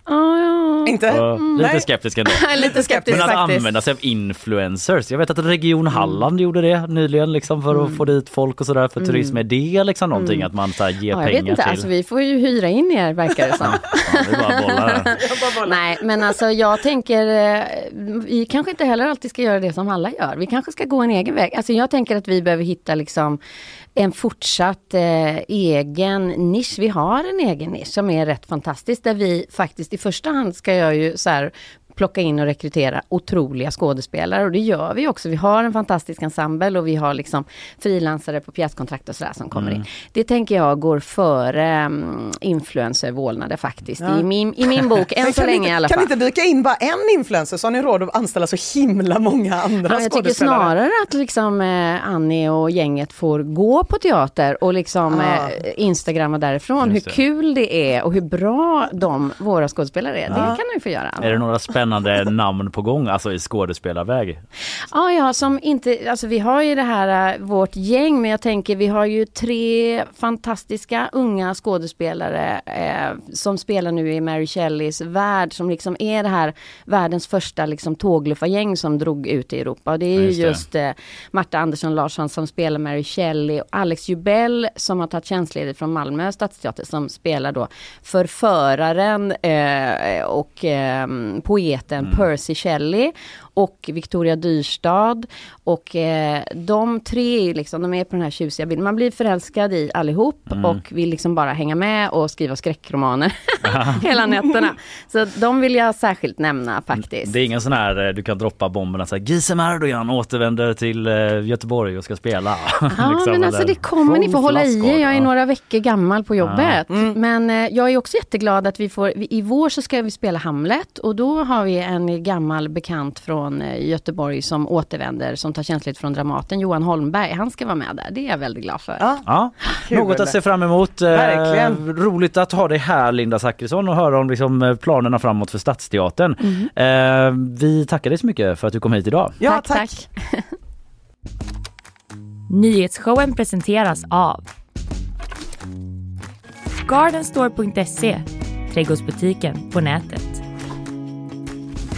Ja, ja.
Inte?
Ja,
Mm.
lite
Nej.
skeptisk ändå.
Lite skeptisk
Men att
faktiskt.
använda sig av influencers. Jag vet att Region Halland gjorde det nyligen liksom för att få dit folk och sådär för
Mm.
turism. Är det liksom någonting
Mm.
att man så här, ger
Ja, jag
pengar
vet inte,
till?
alltså vi får ju hyra in er verkar det som.
är bara bollar.
Nej, men alltså jag tänker, eh, vi kanske inte heller alltid ska göra det som alla gör. Vi kanske ska gå en egen väg. Alltså jag tänker att vi behöver hitta liksom en fortsatt eh, egen nisch. Vi har en egen nisch som är rätt fantastisk, där vi faktiskt i första hand ska jag ju så här plocka in och rekrytera otroliga skådespelare och det gör vi också. Vi har en fantastisk ensemble och vi har liksom frilansare på pjäskontrakt och sådär som kommer
Mm.
in. Det tänker jag går före um, influencervålnader faktiskt.
Ja.
I, min, I min bok, än så
kan
länge
inte,
i alla
Kan
fall.
vi inte dyka in bara en influencer så har ni råd att anställa så himla många andra
Ja, jag tycker
skådespelare.
snarare att liksom, eh, Annie och gänget får gå på teater och liksom
Ah.
eh, instagramma därifrån hur
det.
kul det är och hur bra de, våra skådespelare är. Det
Ja.
kan de ju få göra.
Är det några spännande namn på gång, alltså i skådespelarväg?
Ja, ja, som inte, alltså vi har ju det här, äh, vårt gäng, men jag tänker vi har ju tre fantastiska unga skådespelare eh, som spelar nu i Mary Shelleys värld, som liksom är det här världens första liksom tågluffargäng som drog ut i Europa. Och det är ju
Just
just eh, Marta Andersson Larsson som spelar Mary Shelley och Alex Jubell som har tagit tjänstledigt från Malmö stadsteater som spelar då förföraren eh, och eh, poeten Percy Shelley och Victoria Dyrstad. Och eh, de tre är liksom, de är på den här tjusiga bilden. Man blir förälskad i allihop
Mm.
och vill liksom bara hänga med och skriva skräckromaner hela nätterna. Så de vill jag särskilt nämna faktiskt.
Det är ingen sån här, eh, du kan droppa bomberna såhär, Gizem Erdogan återvänder till eh, Göteborg och ska spela.
Ja,
Liksom,
men alltså det kommer ni få hålla i er. Jag är
Ja.
några veckor gammal på jobbet.
Mm.
Men eh, jag är också jätteglad att vi får, vi- i vår så ska vi spela Hamlet och då har vi en gammal bekant från eh, Göteborg som återvänder, som tar tjänstledigt från Dramaten, Johan Holmberg. Han ska vara med där, det är jag väldigt glad för.
Ja,
Kul.
något att se fram emot. Eh,
Verkligen.
roligt att ha dig här Linda Zachrisson och höra om liksom, eh, planerna framåt för Stadsteatern.
Mm.
Eh, vi tackar dig så mycket för att du kom hit idag.
Ja,
tack,
tack.
tack.
Nyhetsshowen presenteras av Gardenstore.se, trädgårdsbutiken på nätet.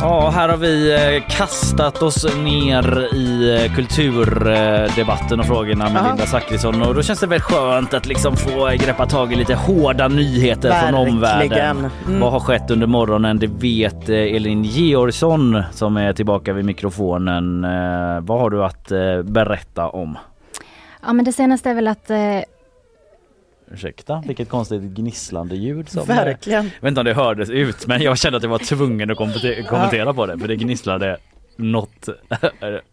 Ja, här har vi eh, kastat oss ner i eh, kulturdebatten och frågorna med
Aha.
Linda Zachrisson och då känns det väl skönt att liksom få greppa tag i lite hårda nyheter från
Verkligen.
omvärlden.
Mm.
Vad har skett under morgonen? Det vet eh, Elin Georgsson som är tillbaka vid mikrofonen. Vad har du att berätta om?
Ja men det senaste är väl att eh,
Ursäkta, vilket konstigt gnisslande ljud. Som,
Verkligen.
Jag vet inte om det hördes ut men jag kände att jag var tvungen att kommentera, kommentera på det för det gnisslade något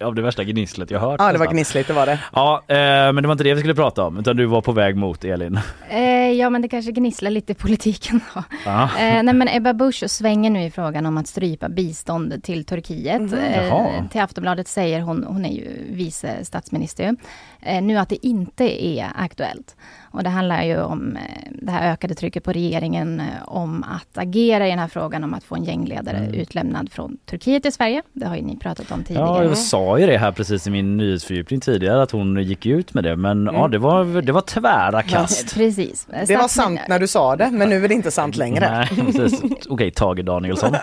av det värsta gnisslet jag hört.
Ja det var gnissligt, det var det.
Ja, eh, men det var inte det vi skulle prata om utan du var på väg mot Elin.
eh, ja men det kanske gnisslar lite i politiken då.
Ja.
Eh, nej men Ebba Busch svänger nu i frågan om att strypa bistånd till Turkiet. Eh,
Jaha.
till Aftonbladet säger hon, hon är ju vice statsminister eh, nu att det inte är aktuellt. Och det handlar ju om eh, det här ökade trycket på regeringen eh, om att agera i den här frågan om att få en gängledare
Mm.
utlämnad från Turkiet till Sverige. Det har ju ni pratat om tidigare.
Ja, jag sa ju det här precis i min nyhetsfördjupning tidigare att hon gick ut med det men ja det var, det var tvära kast.
Precis.
Det var sant när du sa det, men nu är det inte sant längre.
Nej, precis. Okej, Tage Danielsson.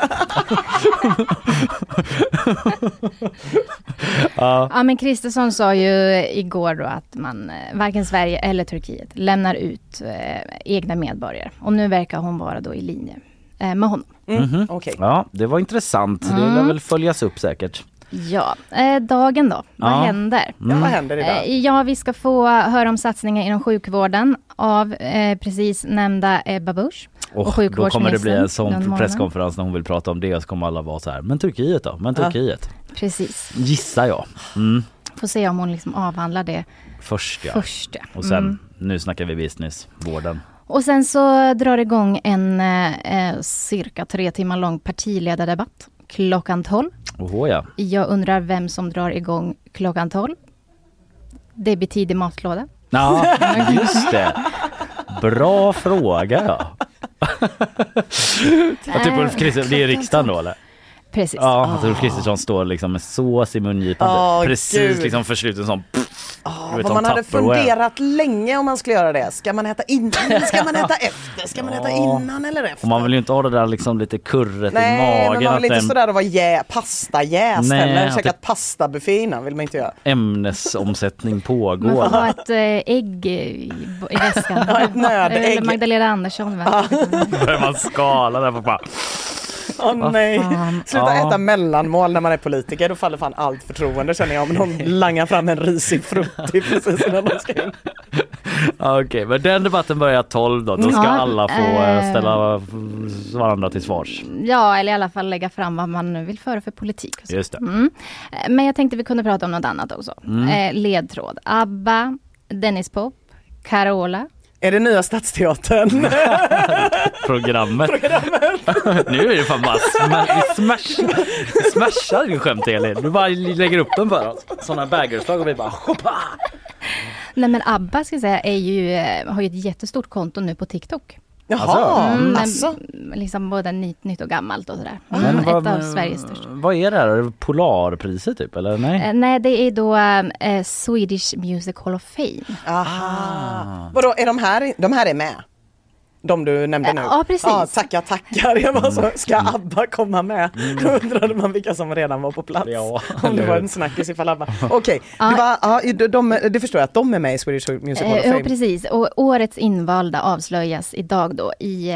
ja.
Ja men Kristersson sa ju igår då att man eh, varken Sverige eller Turkiet lämnar ut eh, egna medborgare. Och nu verkar hon vara då i linje eh, med honom.
Mhm.
Okej.
ja, det var intressant. Det lär
Mm.
väl följas upp säkert.
Ja, eh, dagen då. Vad
Ja.
händer?
Ja, vad händer idag?
Eh, ja, vi ska få höra om satsningar inom sjukvården av eh, precis nämnda Ebba Busch.
Och då kommer det bli en sån presskonferens när hon vill prata om det och så kommer alla vara så här. Men Turkiet då? Men
Ja.
Turkiet?
Precis.
Gissar jag. Mm.
Får se om hon liksom avhandlar det
Först ja.
först. ja.
Och sen,
Mm.
Nu snackar vi business, vården.
Och sen så drar det igång en eh, eh, cirka tre timmar lång partiledardebatt klockan 12.
Oho ja.
Jag undrar vem som drar igång klockan 12. Det blir tidig matlåda.
Ja, just det. Bra fråga ja. Typ Ulf Kristersson, det är riksdagen då eller?
Precis.
Ja, att Ulf Kristersson står liksom med sås i mungipan.
Åh,
Precis
Gud.
liksom för slutet som
Ah,
Du vet,
man hade funderat länge om man skulle göra det. Ska man äta innan? Ska man äta efter? Ska man äta innan eller efter?
Och man vill ju inte ha det där liksom lite kurret
Nej,
i magen.
men man vill inte
den
sådär att vara jä- pastajäst
Nej,
heller.
att
Käkat
det-
pastabuffé innan vill man inte göra.
ämnesomsättning
Man
pågår.
får ha ett eh, ägg i, i väskan.
Ja, ett nödägg.
Eller Magdalena Andersson. Va?
Börjar man skala där på bara.
Åh nej.
fan.
Sluta
Ja.
äta mellanmål när man är politiker. Då faller fan allt förtroende känner jag. Om någon langar fram en risig frutti precis innan de ska in.
Okej, men den debatten börjar 12 då. Då ska
Ja,
alla få eh,
eh.
ställa varandra till svars.
Ja, eller i alla fall lägga fram vad man vill föra för politik. och så.
Just det.
Mm. Men jag tänkte vi kunde prata om något annat också.
Mm.
Eh, ledtråd. ABBA, Dennis Pop, Carola.
Är det nya Stadsteatern?
Programmet. nu är det fan bara sma- vi smashar, din skämt Elin. Du bara lägger upp dem för oss. Sådana baggerslag och vi bara hoppa.
Nej men ABBA ska jag säga är ju, eh, har ju ett jättestort konto nu på TikTok.
Jaha,
Mm, men
alltså.
Liksom både nytt, nytt och gammalt och sådär.
Men
Mm,
vad-
ett av Sveriges största.
Vad är det här? Är det Polarpriset typ eller nej?
Eh, nej, det är då eh, Swedish Music Hall of Fame.
Aha. Vadå, är de här, de här är med? De du nämnde nu?
Eh, ja, precis.
Ja, tackar, tackar. Jag var så, ska
Mm.
ABBA komma med? Då undrade man vilka som redan var på plats.
Ja,
Om det var en snackis ifall ABBA. Okej,
Ja.
det, var- ja, de, de, det förstår jag att de är med i Swedish Music Hall of
Eh, ja,
Fame.
precis. Och årets invalda avslöjas idag då i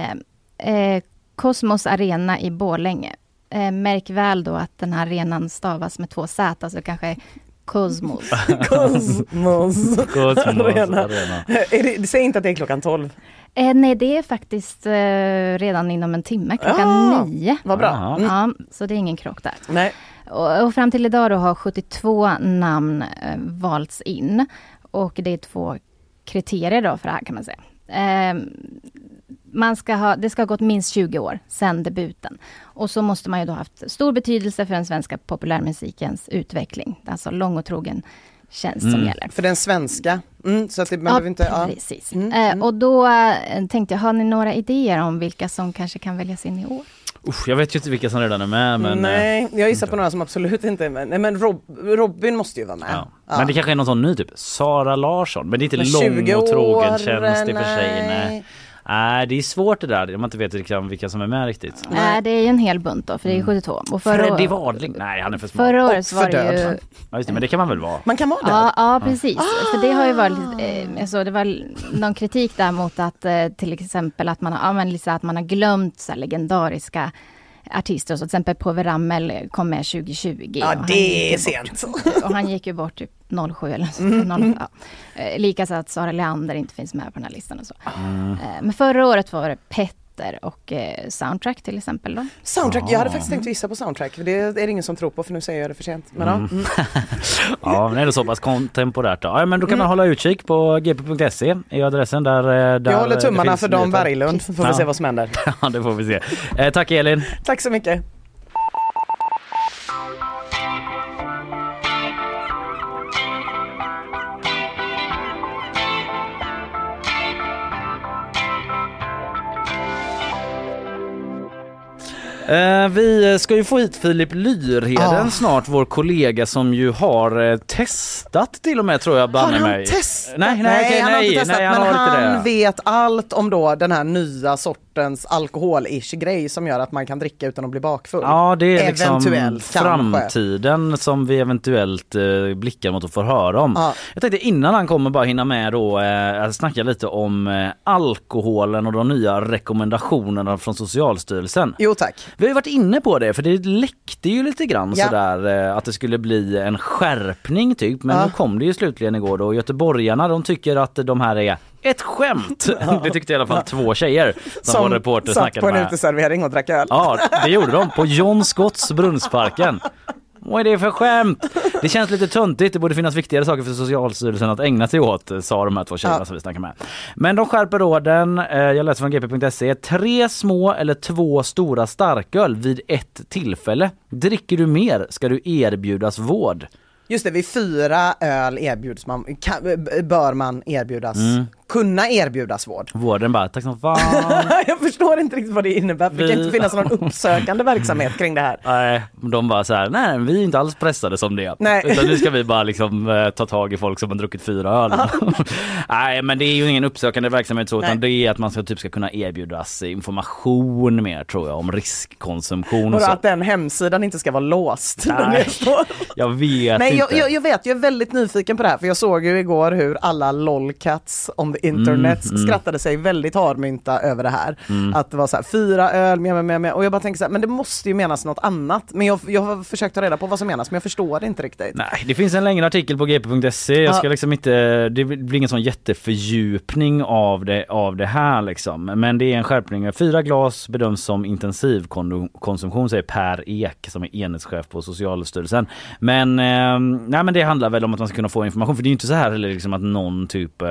eh, eh, Cosmos Arena i Borlänge. Eh, märk väl då att den här arenan stavas med två Z, så kanske Cosmos.
Cosmos
Cosmos
Arena.
Arena.
Är det, säg inte att det är klockan 12.
Eh, nej, det är faktiskt eh, redan inom en timme, klockan
Ah,
nio.
Vad bra. Mm.
Ja, så det är ingen krock där.
Nej.
Och, och fram till idag då har 72 namn eh, valts in. Och det är två kriterier då för det här kan man säga. Eh, man ska ha, det ska ha gått minst 20 år sedan debuten. Och så måste man ju då ha haft stor betydelse för den svenska populärmusikens utveckling. Alltså lång och trogen tjänst som
Mm.
gäller.
För den svenska. Mm, så att det, man behöver inte... Ja.
precis.
Mm,
Eh,
mm.
och då eh, tänkte jag, har ni några idéer om vilka som kanske kan väljas in i år?
Usch, jag vet ju inte vilka som redan är med men... eh,
Nej, jag gissar på några som absolut inte är med. Nej men Rob, Robin måste ju vara med.
Ja.
Ja.
Men det kanske är någon sån ny typ, Sara Larsson. Men det är inte
Men
lång
20
och trogen
år,
tjänst i och för sig. Nej. Nej det är svårt det där, om man inte vet vilka, vilka som är med riktigt.
Nej, det är ju en hel bunt då, för det är 72. Och förra,
Freddie
år-
Wadling, nej han är för smal.
förra året så var
för
det ju...
död.
Ja, just det, men det kan man väl vara?
Man kan vara det?
Ja, ja precis. För det har ju varit, eh, alltså, det var någon kritik där mot att eh, till exempel att man, har- ja, men, liksom, att man har glömt så här, legendariska artister. Så till exempel Povel Ramel kom med 2020.
Ja, det är sent.
Bort, och han gick ju bort typ 07 eller så.
Mm.
0, ja. Eh, Likaså att Sara Leander inte finns med på den här listan och så.
Mm.
Eh, Men förra året var det Petter och eh, Soundtrack till exempel då.
Soundtrack, jag hade faktiskt tänkt vissa på soundtrack, för det är det ingen som tror på för nu säger jag det för sent. Men ja. Mm.
Ja men det är så pass kontemporärt då. Ja men då kan man
Mm.
hålla utkik på gp.se är adressen där. eh, där
Jag håller tummarna för Dan. Berglund, får vi
Ja.
se vad som händer.
Ja det får vi se. Eh, tack Elin.
Tack så mycket.
Eh, vi ska ju få hit Filip Lyrheden
Ah.
snart, vår kollega som ju har eh, testat till och med tror jag banne
Har han
mig.
testat?
Nej, nej, okej,
han har
nej,
inte testat
nej, han
men han vet allt om då den här nya sortens alkohol-ish grej som gör att man kan dricka utan att bli bakfull.
Ja det är liksom
Eventuellt kanske.
framtiden som vi eventuellt eh, blickar mot och får höra om.
Ja.
Jag tänkte innan han kommer bara hinna med då eh, snacka lite om eh, alkoholen och de nya rekommendationerna från Socialstyrelsen.
Jo tack.
Vi har ju varit inne på det för det läckte ju lite grann
Ja.
sådär eh, att det skulle bli en skärpning typ men
Ja.
nu kom det ju slutligen igår då. Göteborgarna de tycker att de här är ett skämt. Det tyckte i alla fall två tjejer som, vår reporter
satt på en
med.
uteservering och drack öl.
Ja, det gjorde de på John Scotts Brunnsparken. Vad är det för skämt? Det känns lite töntigt, det borde finnas viktigare saker för Socialstyrelsen att ägna sig åt, sa de här två tjejerna
Ja.
som vi snackade med. Men de skärper råden, eh, jag läser från gp.se, tre små eller två stora starköl vid ett tillfälle. Dricker du mer ska du erbjudas vård.
Just det, vid fyra öl erbjuds man, kan, bör man erbjudas,
Mm.
Kunna erbjudas vård.
Vården bara, tack som fan.
jag förstår inte riktigt vad det innebär, för det kan
Vi-
inte finnas någon uppsökande verksamhet kring det här.
Nej, de bara så här, nej vi är inte alls pressade som det.
Nej.
Utan nu ska vi bara liksom eh, ta tag i folk som har druckit fyra öl. nej men det är ju ingen uppsökande verksamhet så utan
Nej.
det är att man ska, typ ska kunna erbjudas information mer tror jag om riskkonsumtion och
Och
så.
att den hemsidan inte ska vara låst.
Nej.
det.
Jag vet
Nej
inte.
jag, jag vet, jag är väldigt nyfiken på det här för jag såg ju igår hur alla lolcats on the internet
Mm, mm.
skrattade sig väldigt harmynta över det här.
Mm.
Att det var så här fyra öl, med, med, med, och jag bara tänker så här, men det måste ju menas något annat. Men jag, jag har försökt ta reda på vad som menas men jag förstår det inte riktigt.
Nej, det finns en längre artikel på gp.se. Jag ska
Ja.
liksom inte, det blir ingen sån jättefördjupning av det, av det här liksom. Men det är en skärpning. Fyra glas bedöms som intensivkonsumtion säger Per Ek som är enhetschef på Socialstyrelsen. Men, eh, nej, men det handlar väl om att man ska kunna få information. För det är ju inte så här heller liksom att någon typ eh,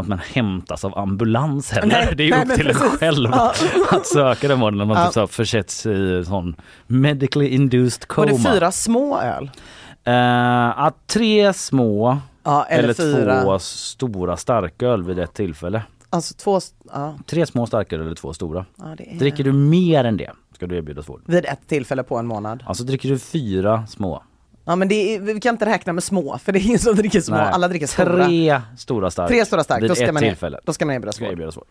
att man hämtas av ambulans heller. Det är ju
nej,
upp till en själv
Ja.
att söka den vården när man
Ja.
typ så försätts i sån medically induced
Var
coma.
det fyra små öl?
Uh, tre små
Ja, eller,
eller,
fyra.
två stora starköl vid ett tillfälle.
Alltså två, ja,
Tre små starköl eller två stora.
ja är...
Dricker du mer än det ska du erbjudas vård.
Vid ett tillfälle på en månad.
Alltså dricker du fyra små.
Ja men det är, vi kan inte räkna med små för det är ingen som dricker små,
Nej.
alla dricker stora.
Tre stora stark.
Tre stora stark,
vid
då ska,
ett
man,
tillfälle.
då ska man erbjudas
Ska
vård.
erbjudas vård.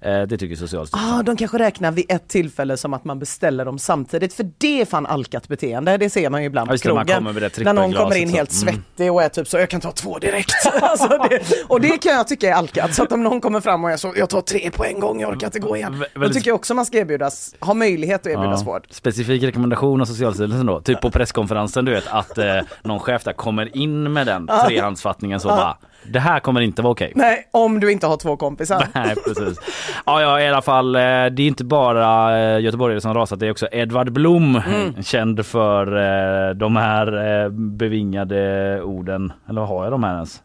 Eh, det tycker Socialstyrelsen.
Ah, de kanske räknar vid ett tillfälle som att man beställer dem samtidigt, för det är fan alkat beteende, det ser man ju ibland
Ja,
på krogen. när någon kommer in helt
så. Mm.
svettig och är typ så, jag kan ta två direkt. alltså det, och det kan jag tycka är alkat, så att om någon kommer fram och är så, jag tar tre på en gång, jag orkar inte gå igen.
Vä-
Då tycker jag också man ska erbjudas, ha möjlighet att erbjudas
Ja.
vård.
Specifik rekommendation av Socialstyrelsen då, typ på presskonferensen du vet att eh, någon chef där kommer in med den trehandsfattningen så bara det här kommer inte vara okej.
Nej, om du inte har två kompisar.
Nej precis. Ja, ja i alla fall, eh, det är inte bara eh, göteborgare som rasat, det är också Edvard Blom,
Mm.
känd för eh, de här bevingade orden. Eller har jag de här ens?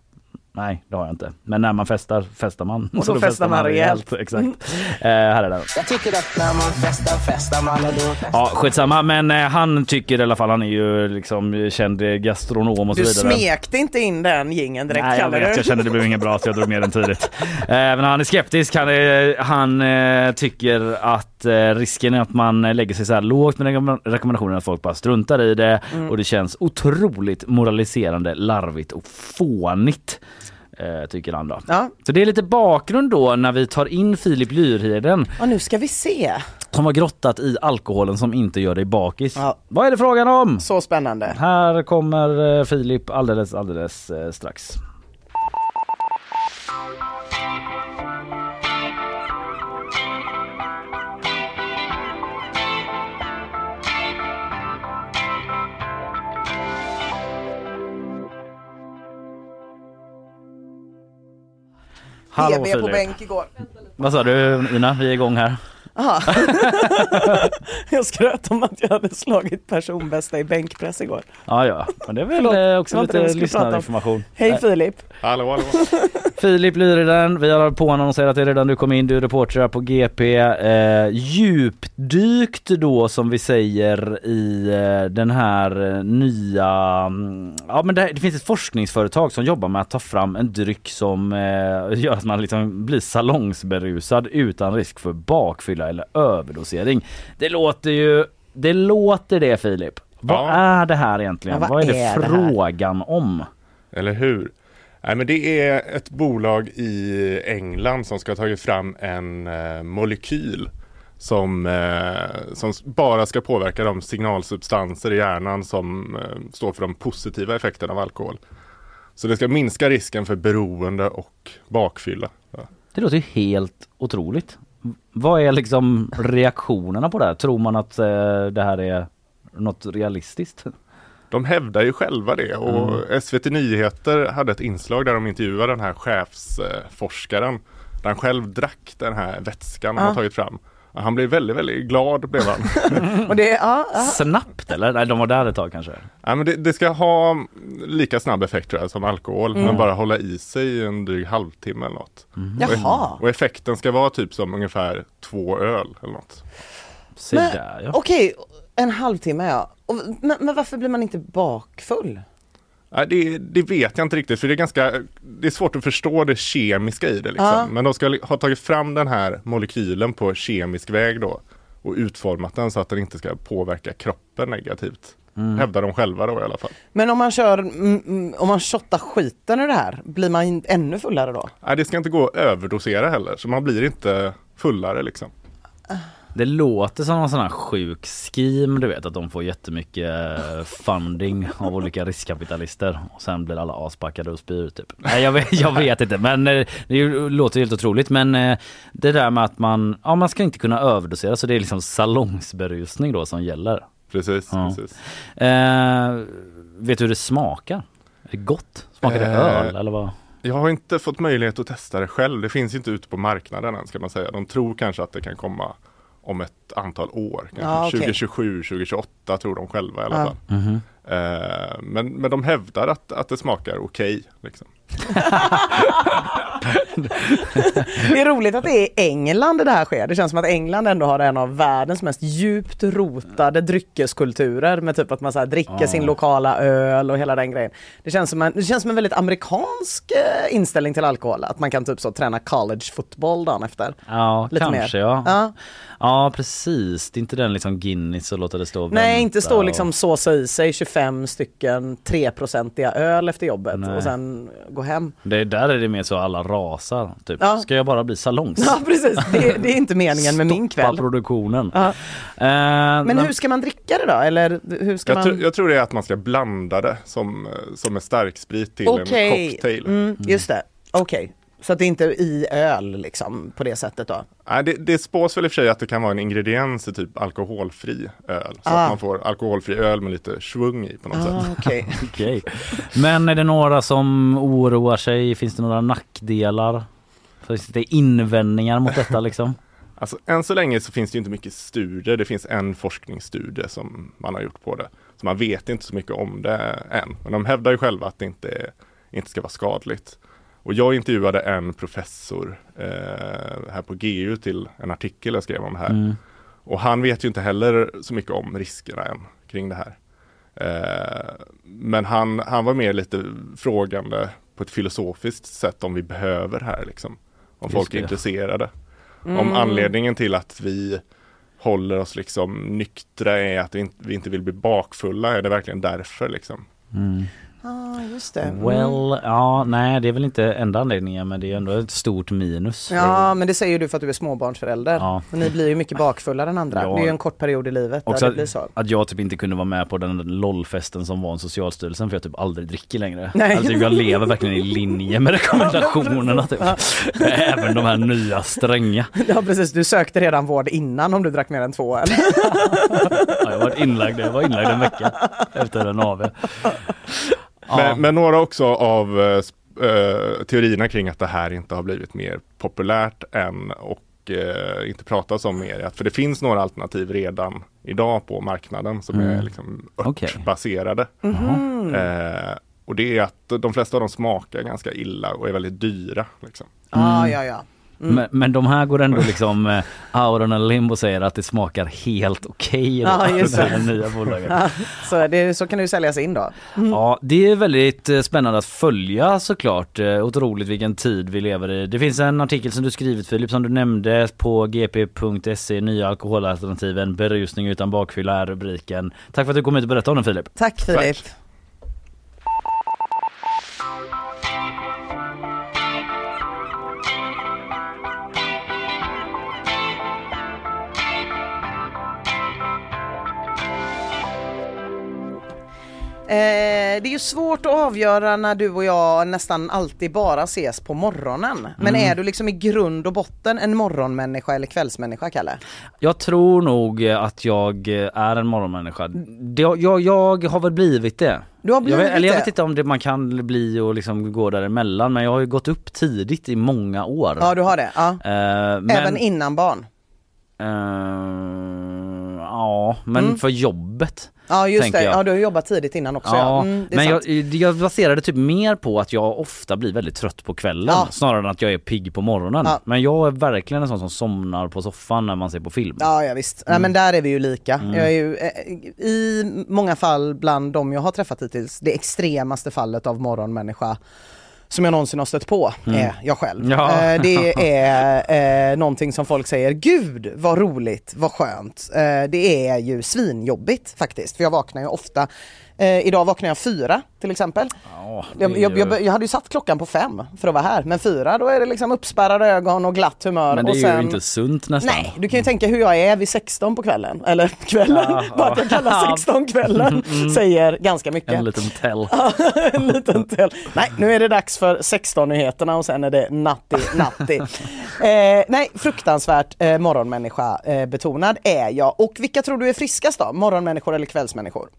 Nej det har jag inte. Men när man festar, festar man.
Och då festar man rejält.
Exakt. Eh, här är den.
Jag tycker att när man festar, festar man och då festar
Ja skitsamma men eh, han tycker i alla fall, han är ju liksom känd gastronom och så
Du
vidare.
smekte inte in den gingen direkt
Nej jag vet,
du?
jag kände det blev inget bra så jag drog ner den tidigt. Eh, Men han är skeptisk, han, är, han eh, tycker att eh, risken är att man lägger sig så här lågt med rekomm- rekommendationerna att folk bara struntar i det
Mm.
och det känns otroligt moraliserande, larvigt och fånigt. Eh, tycker han då.
Ja.
Så det är lite bakgrund då när vi tar in Filip Lyrheden
Ja, nu ska vi se.
som har grottat i alkoholen som inte gör dig bakis. Vad är det frågan om?
Så spännande.
Här kommer eh, Filip alldeles alldeles eh, strax. Hallå
TV på
Filip.
bänk igår.
Vad sa du Ina? Vi är igång här.
Aha. jag skröt om att jag hade slagit personbästa i bänkpress igår.
Ja ja, men det är väl
Förlåt,
eh, också lite lyssnarinformation.
Hej
Nej.
Filip!
Hallå, hallå.
Filip Lyriden, vi har påannonserat det redan du kom in, du är reporter här på GP. Eh, djupdykt då som vi säger i eh, den här eh, nya, mm, ja men det, det finns ett forskningsföretag som jobbar med att ta fram en dryck som eh, gör att man liksom blir salongsberusad utan risk för bakfylla eller överdosering. Det låter ju, det låter det Filip. Vad
Ja.
är det här egentligen?
Ja, vad
vad är
är det
frågan om?
Eller hur? Nej, men det är ett bolag i England som ska ha tagit fram en eh, molekyl som, eh, som bara ska påverka de signalsubstanser i hjärnan som eh, står för de positiva effekterna av alkohol. Så det ska minska risken för beroende och bakfylla. Ja.
Det låter ju helt otroligt. Vad är liksom reaktionerna på det här? Tror man att eh, det här är något realistiskt?
De hävdar ju själva det och
Mm.
SVT Nyheter hade ett inslag där de intervjuade den här chefsforskaren. Där han själv drack den här vätskan
Ja.
har tagit fram. Och Han blev väldigt, väldigt glad blev han.
Och det, ja, ja.
Snabbt eller? Nej, de var där ett tag kanske.
Ja, men det, det ska ha lika snabb effekt tror jag, som alkohol,
Mm.
men bara hålla i sig en dryg halvtimme eller något.
Mm.
Och,
Jaha.
och effekten ska vara typ som ungefär två öl eller något.
Se
Men-
där ja.
Okej, en halvtimme ja. Och, men, men varför blir man inte bakfull?
Det, det vet jag inte riktigt för det är ganska Det är svårt att förstå det kemiska i det liksom.
Ja.
Men de ska ha tagit fram den här molekylen på kemisk väg då och utformat den så att den inte ska påverka kroppen negativt.
Mm.
Hävdar de själva då i alla fall.
Men om man kör, mm, mm, om man shottar skiten ur det här, blir man ännu fullare då?
Nej, det ska inte gå att överdosera heller så man blir inte fullare liksom.
Det låter som någon sån här sjuk scheme du vet att de får jättemycket eh, funding av olika riskkapitalister och sen blir alla aspackade och spyr typ. Nej jag vet, jag vet inte men eh, det låter helt otroligt men eh, det där med att man, ja man ska inte kunna överdosera så det är liksom salongsberusning då som gäller.
Precis,
Ja.
precis.
Eh, vet du hur det smakar? Är det gott? Smakar det öl eller vad?
Jag har inte fått möjlighet att testa det själv. Det finns inte ute på marknaden än ska man säga. De tror kanske att det kan komma om ett antal år. Kanske
Ja, okej.
2027, 2028 tror de själva i alla
Ja.
fall.
Mhm.
Eh, men, men de hävdar att, att det smakar okej. liksom.
Det är roligt att det är i England det här sker. Det känns som att England ändå har en av världens mest djupt rotade dryckeskulturer med typ att man så här dricker
Ja.
sin lokala öl och hela den grejen. Det känns som en, det känns som en väldigt amerikansk eh, inställning till alkohol. Att man kan typ så träna college fotboll dagen efter.
Ja,
Lite
kanske
mer.
ja.
Ja.
Ja precis, det är inte den liksom Guinness och låta det stå och
Nej, inte stå
och-
liksom såsa i sig 25 stycken 3-procentiga öl efter jobbet
Nej.
och sen gå hem.
Det, där är det mer så alla rasar. Typ.
Ja.
Ska jag bara bli salongs?
Ja precis, det, det är inte meningen med min
Stoppa
kväll.
produktionen.
Ja.
Eh,
Men hur ska man dricka det då? Eller hur ska
Jag,
man...
tror- jag tror det är att man ska blanda det som, eh, som en starksprit till
Okej,
en cocktail.
mm, just det. Okej. Så att det inte är i öl liksom på det sättet då?
Nej, det, det spås väl i och för sig att det kan vara en ingrediens i typ alkoholfri öl. Så
Ah.
att man får alkoholfri öl med lite svung i på något
Ah,
sätt.
okej.
Okej. Men är det några som oroar sig? Finns det några nackdelar? Finns det invändningar mot detta liksom?
Alltså, än så länge så finns det inte mycket studier. Det finns en forskningsstudie som man har gjort på det. Så man vet inte så mycket om det än. Men de hävdar ju själva att det inte, inte ska vara skadligt. Och jag intervjuade en professor eh, här på GU till en artikel jag skrev om det här.
Mm.
Och han vet ju inte heller så mycket om riskerna än kring det här. Eh, men han, han var mer lite frågande på ett filosofiskt sätt om vi behöver det här liksom. Om
Just
folk är intresserade.
Mm.
Om anledningen till att vi håller oss liksom nyktra är att vi inte, vi inte vill bli bakfulla. Är det verkligen därför liksom?
Mm.
Ah, just det. Mm.
Well, ja nej det är väl inte enda anledningen men det är ändå ett stort minus.
Ja men det säger du för att du är småbarnsförälder.
Ja.
Och ni blir ju mycket bakfullare än andra.
Ja.
Det är ju en kort period i livet
Också
där det blir så.
att jag typ inte kunde vara med på den LOL-festen som var en Socialstyrelsen för jag typ aldrig dricker längre.
Nej.
Alltså jag lever verkligen i linje med rekommendationerna typ. Även de här nya stränga.
Ja precis, du sökte redan vård innan om du drack mer än två öl.
Ja, jag var inlagd, jag var inlagd en vecka efter en AV. Ja.
Men, men några också av eh, eh, teorierna kring att det här inte har blivit mer populärt än och eh, inte pratas om mer. Att, för det finns några alternativ redan idag på marknaden som är
Mm.
liksom
Okej.
örtbaserade.
Mhm.
Eh, och det är att de flesta av dem smakar ganska illa och är väldigt dyra. Liksom.
Ah, ja ja. Mm.
Men, men de här går ändå liksom eh, out on a limb och säger att det smakar helt okej. då,
Ja, det.
nya bolaget.
Ja, så, det, så kan det ju säljas in då. Mm.
Ja, det är väldigt eh, spännande att följa såklart. Eh, Otroligt vilken tid vi lever i. Det finns en artikel som du skrivit Filip som du nämnde på gp.se. Nya alkoholalternativen, berusning utan bakfylla är rubriken. Tack för att du kom hit och berättade om den Filip.
Tack Filip. Eh, det är ju svårt att avgöra när du och jag nästan alltid bara ses på morgonen. Men
Mm.
är du liksom i grund och botten en morgonmänniska eller kvällsmänniska Kalle?
Jag tror nog att jag är en morgonmänniska. Det, jag, jag har väl blivit det.
Du har
jag
blivit
vet, eller jag
det?
vet inte om det man kan bli och liksom gå däremellan men jag har ju gått upp tidigt i många år.
Ja du har det, ja.
Eh, men,
Även innan barn?
eh, ja, men
Mm.
för jobbet.
Ja just det,
jag.
ja du har jobbat tidigt innan också.
Ja,
Mm, det är
men jag, jag baserade typ mer på att jag ofta blir väldigt trött på kvällen
Ja.
snarare än att jag är pigg på morgonen.
Ja.
Men jag är verkligen en sån som somnar på soffan när man ser på film.
Ja, ja visst. Nej,
Mm.
men där är vi ju lika.
Mm.
Jag är ju, eh, I många fall bland de jag har träffat hittills, det extremaste fallet av morgonmänniska som jag någonsin har stött på
Mm.
är jag själv.
Ja.
Eh, det är eh, någonting som folk säger, gud vad roligt, vad skönt. Eh, det är ju svinjobbigt faktiskt, för jag vaknar ju ofta Eh, idag vaknade jag fyra till exempel.
Ja,
Jag, jag,
ju-
jag, jag hade ju satt klockan på fem för att vara här, men fyra då är det liksom uppspärrade ögon och glatt humör.
Men det är
och
ju
sen...
inte sunt nästan.
Nej, du kan ju tänka hur jag är vid 16 på kvällen, eller kvällen,
Ja,
bara att jag
ja.
kallar 16 kvällen
Mm.
säger ganska mycket.
En liten tell.
en liten till. Nej, nu är det dags för 16-nyheterna och sen är det natti, natti. eh, nej, fruktansvärt eh, morgonmänniska eh, betonad är jag. Och vilka tror du är friskast då? Morgonmänniskor eller kvällsmänniskor?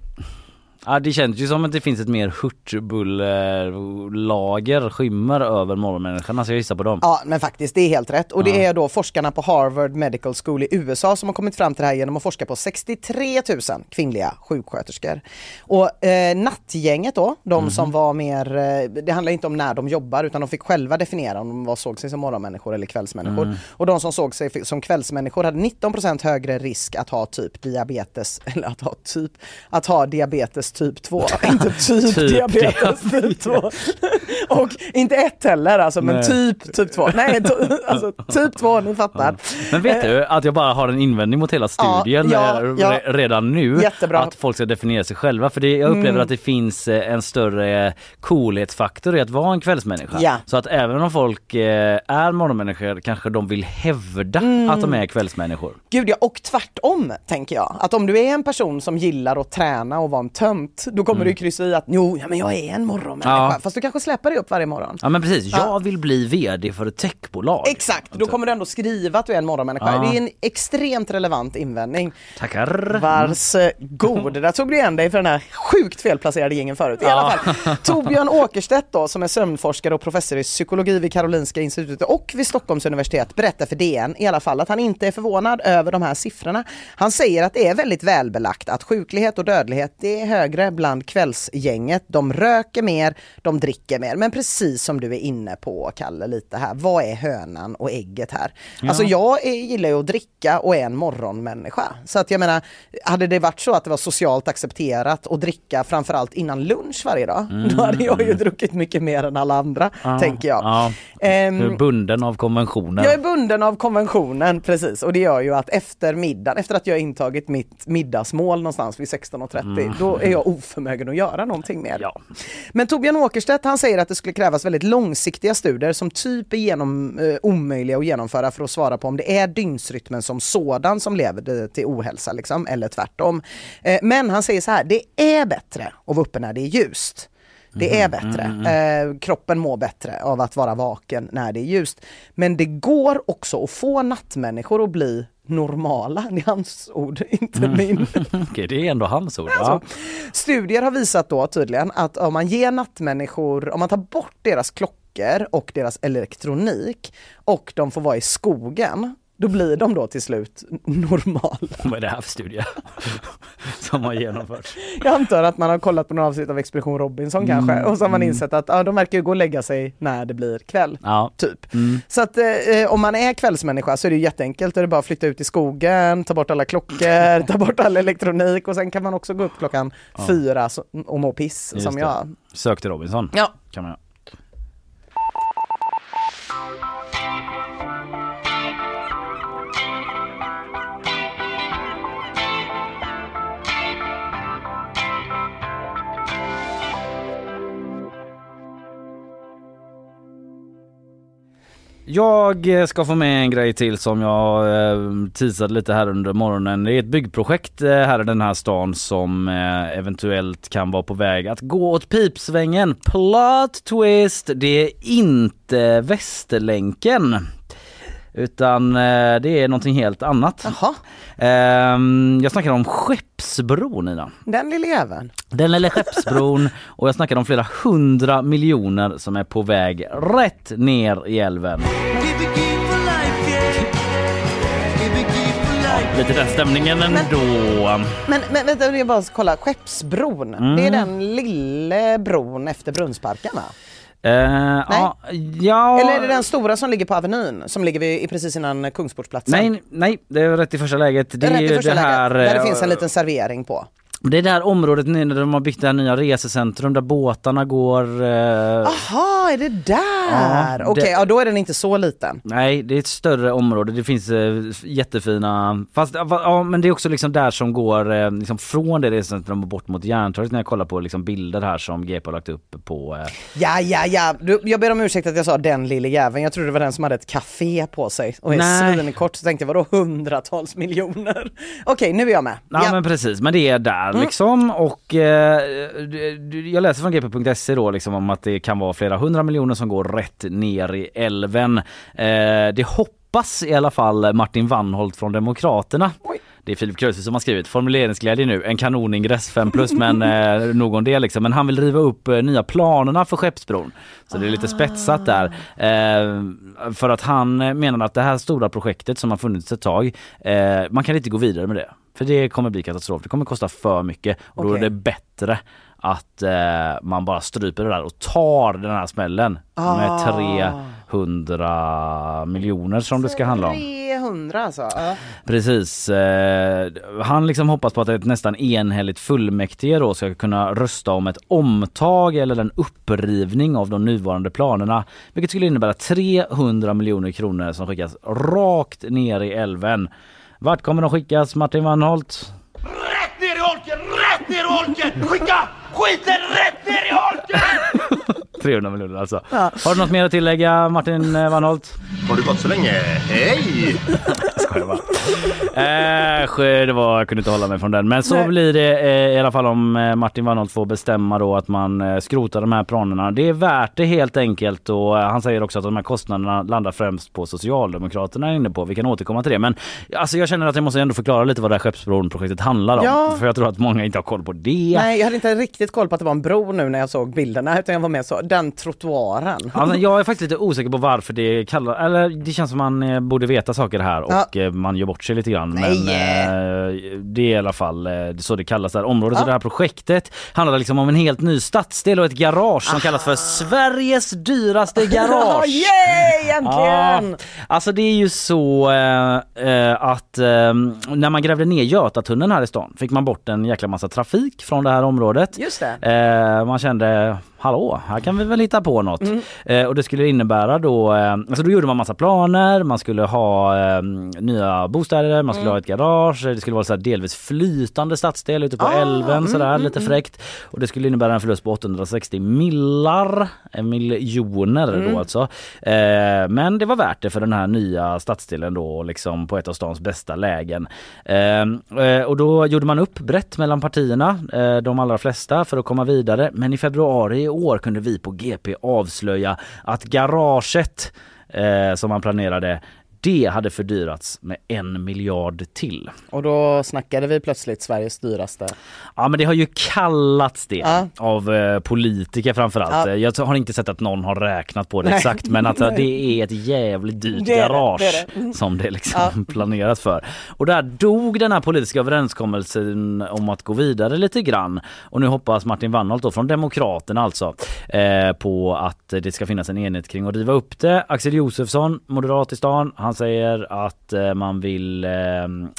Ja, det känns ju som att det finns ett mer hurtbull-lager, skimmer över morgonmänniskan, så jag gissar på dem.
Ja men faktiskt, det är helt rätt. Och det är då forskarna på Harvard Medical School i USA som har kommit fram till det här genom att forska på 63 000 kvinnliga sjuksköterskor. Och eh, nattgänget då, de
Mhm.
som var mer, eh, det handlar inte om när de jobbar utan de fick själva definiera om de var, såg sig som morgonmänniskor eller kvällsmänniskor.
Mm.
Och de som såg sig som kvällsmänniskor hade 19% högre risk att ha typ diabetes, eller att ha typ, att ha diabetes typ 2, inte typ,
Typ
diabetes typ 2. Och inte ett heller alltså, men
Nej.
typ typ 2. Nej, alltså typ 2, ni fattar.
Men vet du att jag bara har en invändning mot hela studien
ja,
eh,
ja.
re- redan nu.
Jättebra.
Att folk ska definiera sig själva. För det, jag upplever
Mm.
att det finns eh, en större coolhetsfaktor i att vara en kvällsmänniska.
Ja.
Så att även om folk eh, är morgonmänniskor kanske de vill hävda
Mm.
att de är kvällsmänniskor.
Gud ja, och tvärtom tänker jag. Att om du är en person som gillar att träna och vara en tönt, då kommer
Mm.
du kryssa i att jo, ja, men jag är en morgonmänniska.
Ja.
Fast du kanske släpper dig upp varje morgon.
Ja men precis,
Ja.
jag vill bli VD för ett techbolag.
Exakt, då kommer du ändå skriva att du är en morgonmänniska.
Ja.
Det är en extremt relevant invändning.
Tackar.
Varsågod, där tog du igen dig för den här sjukt felplacerade gingen förut. I alla
Ja.
fall, Torbjörn Åkerstedt då, som är sömnforskare och professor i psykologi vid Karolinska institutet och vid Stockholms universitet berättar för DN i alla fall att han inte är förvånad över de här siffrorna. Han säger att det är väldigt välbelagt att sjuklighet och dödlighet det är högre bland kvällsgänget. De röker mer, de dricker mer. Men precis som du är inne på Kalle lite här, vad är hönan och ägget här?
Ja.
Alltså jag är, gillar ju att dricka och är en morgonmänniska. Så att jag menar, hade det varit så att det var socialt accepterat att dricka framförallt innan lunch varje dag,
Mm.
då hade jag ju druckit mycket mer än alla andra,
Ja,
tänker jag.
Ja.
Ehm,
Du är bunden av konventionen.
jag är bunden av konventionen, precis. Och det gör ju att efter middagen, efter att jag har intagit mitt middagsmål någonstans vid 16.30,
Mm.
då är jag oförmögen att göra någonting med. Men Torbjörn Åkerstedt han säger att det skulle krävas väldigt långsiktiga studier som typ är genom, eh, omöjliga att genomföra för att svara på om det är dygnsrytmen som sådan som leder till ohälsa liksom, eller tvärtom. Eh, men han säger så här, det är bättre att vara uppe när det är ljust. Det är bättre. Eh, kroppen mår bättre av att vara vaken när det är ljust. Men det går också att få nattmänniskor att bli normala. Det är hans ord, inte min.
Okej, det är ändå hans ord.
Alltså,
Ja.
Studier har visat då tydligen att om man ger nattmänniskor, om man tar bort deras klockor och deras elektronik och de får vara i skogen, då blir de då till slut normala.
Vad är det här för studie som har genomförts?
Jag antar att man har kollat på några avsnitt av Expedition Robinson kanske
Mm,
och så har man
mm.
insett att ja, de verkar ju gå och lägga sig när det blir kväll.
Ja.
Typ.
Mm.
Så att eh, om man är kvällsmänniska så är det ju jätteenkelt. Då är det bara att flytta ut i skogen, ta bort alla klockor, ta bort all elektronik och sen kan man också gå upp klockan
Ja.
fyra och må piss
Just
som
det.
jag.
Sök till Robinson.
Ja.
Kan man Jag eh, ska få med en grej till som jag eh, teasade lite här under morgonen. Det är ett byggprojekt eh, här i den här stan som eventuellt kan vara på väg att gå åt pipsvängen. Plot twist! Det är inte Västerlänken. Utan eh, det är någonting helt annat. Ehm, jag snackar om Skeppsbron Ina.
Den lille jäveln.
Den lilla Skeppsbron och jag snackar om flera hundra miljoner som är på väg rätt ner i älven. Lite den stämningen ändå.
Men, men vänta, jag bara kolla. Skeppsbron,
Mm.
det är den lille bron efter Brunnsparken va?
Eh, ja, ja.
Eller är det den stora som ligger på Avenyn, som ligger vid, precis innan Kungsportsplatsen?
Nej, nej, det är rätt i första läget. Det
Det är
är ju det här...
läget, där det
eh,
finns en liten servering på.
Det är det här området nu när de har byggt det här nya resecentrum där båtarna går. Eh,
Aha, är det där?
Ja,
Okej,
det-
ja, då är den inte så liten.
Nej, det är ett större område. Det finns eh, jättefina... Fast ja, ja, men det är också liksom där som går eh, liksom från det resecentrum och bort mot Järntorget när jag kollar på liksom bilder här som GP har lagt upp på... Eh,
Ja, ja, ja. Du, jag ber om ursäkt att jag sa den lille jäveln. Jag trodde det var den som hade ett café på sig och är svinkort. Så tänkte jag, vadå hundratals miljoner? Okej, nu är jag med.
Ja, men precis, men det är där
Mm.
liksom och eh, jag läser från gp.se då liksom om att det kan vara flera hundra miljoner som går rätt ner i älven. Eh, det hoppas i alla fall Martin Wannholt från Demokraterna. Det är Filip Krösus som har skrivit formuleringsglädje nu, en kanoningress 5 plus men eh, nog om det liksom. Men han vill riva upp eh, nya planerna för Skeppsbron. Så det är lite spetsat där. Eh, för att han menar att det här stora projektet som har funnits ett tag, eh, man kan inte gå vidare med det. För det kommer bli katastrof, det kommer kosta för mycket och då är det bättre att eh, man bara stryper det där och tar den här smällen med
Ah.
300 miljoner som det ska handla om.
300 alltså. Ja.
Precis. Eh, han liksom hoppas på att ett nästan enhälligt fullmäktige då ska kunna rösta om ett omtag eller en upprivning av de nuvarande planerna. Vilket skulle innebära 300 miljoner kronor som skickas rakt ner i älven. Vart kommer de skickas Martin Wannholt?
Rätt ner i holken! Rätt ner i holken! Skicka skiten rätt ner i holken!
300 miljoner alltså. Har du något mer att tillägga Martin eh, Wannholt?
Har du gått så länge? Hej!
Skojar bara. Eh, det var, jag kunde inte hålla mig från den. Men så
Nej.
blir det eh, i alla fall om eh, Martin Wannholt får bestämma då att man eh, skrotar de här planerna. Det är värt det helt enkelt och eh, han säger också att de här kostnaderna landar främst på Socialdemokraterna är inne på. Vi kan återkomma till det. Men alltså, jag känner att jag måste ändå förklara lite vad det här Skeppsbron-projektet handlar om.
Ja.
För jag tror att många inte har koll på det.
Nej, jag hade inte riktigt koll på att det var en bro nu när jag såg bilderna utan jag var med så, den trottoaren.
Alltså, jag är faktiskt lite osäker på varför det kallar, eller det känns som man eh, borde veta saker här och
Ja.
eh, man gör bort sig lite grann. Men
Nej.
eh, det är i alla fall så det kallas det här området.
Ja.
Så det här projektet handlar liksom om en helt ny stadsdel och ett garage som kallas för Sveriges dyraste garage.
Yay, äntligen!
Ja, alltså det är ju så att när man grävde ner Götatunneln här i stan fick man bort en jäkla massa trafik från det här området.
Just det.
Man kände hallå, här kan vi väl hitta på något.
Mm.
Eh, och det skulle innebära då, eh, alltså då gjorde man massa planer, man skulle ha eh, nya bostäder, man skulle
Mm.
ha ett garage, det skulle vara så delvis flytande stadsdel ute på
Ah,
älven
mm,
sådär,
mm,
lite
mm.
fräckt. Och det skulle innebära en förlust på 860 millar, eh, miljoner
Mm.
då alltså. Eh, men det var värt det för den här nya stadsdelen då liksom på ett av stans bästa lägen. Eh, och då gjorde man upp brett mellan partierna, de allra flesta för att komma vidare. Men i februari i år kunde vi på GP avslöja att garaget eh, som man planerade det hade fördyrats med en miljard till.
Och då snackade vi plötsligt Sveriges dyraste.
Ja men det har ju kallats det
Ja.
av eh, politiker framförallt.
Ja.
Jag har inte sett att någon har räknat på det
Nej.
exakt men att det är ett jävligt dyrt
Det
garage
det det. Mm.
som det liksom planeras för. Och där dog den här politiska överenskommelsen om att gå vidare lite grann. Och nu hoppas Martin Wannholt då från Demokraterna alltså eh, på att det ska finnas en enhet kring att riva upp det. Axel Josefsson, moderat i stan, han säger att eh, man vill eh,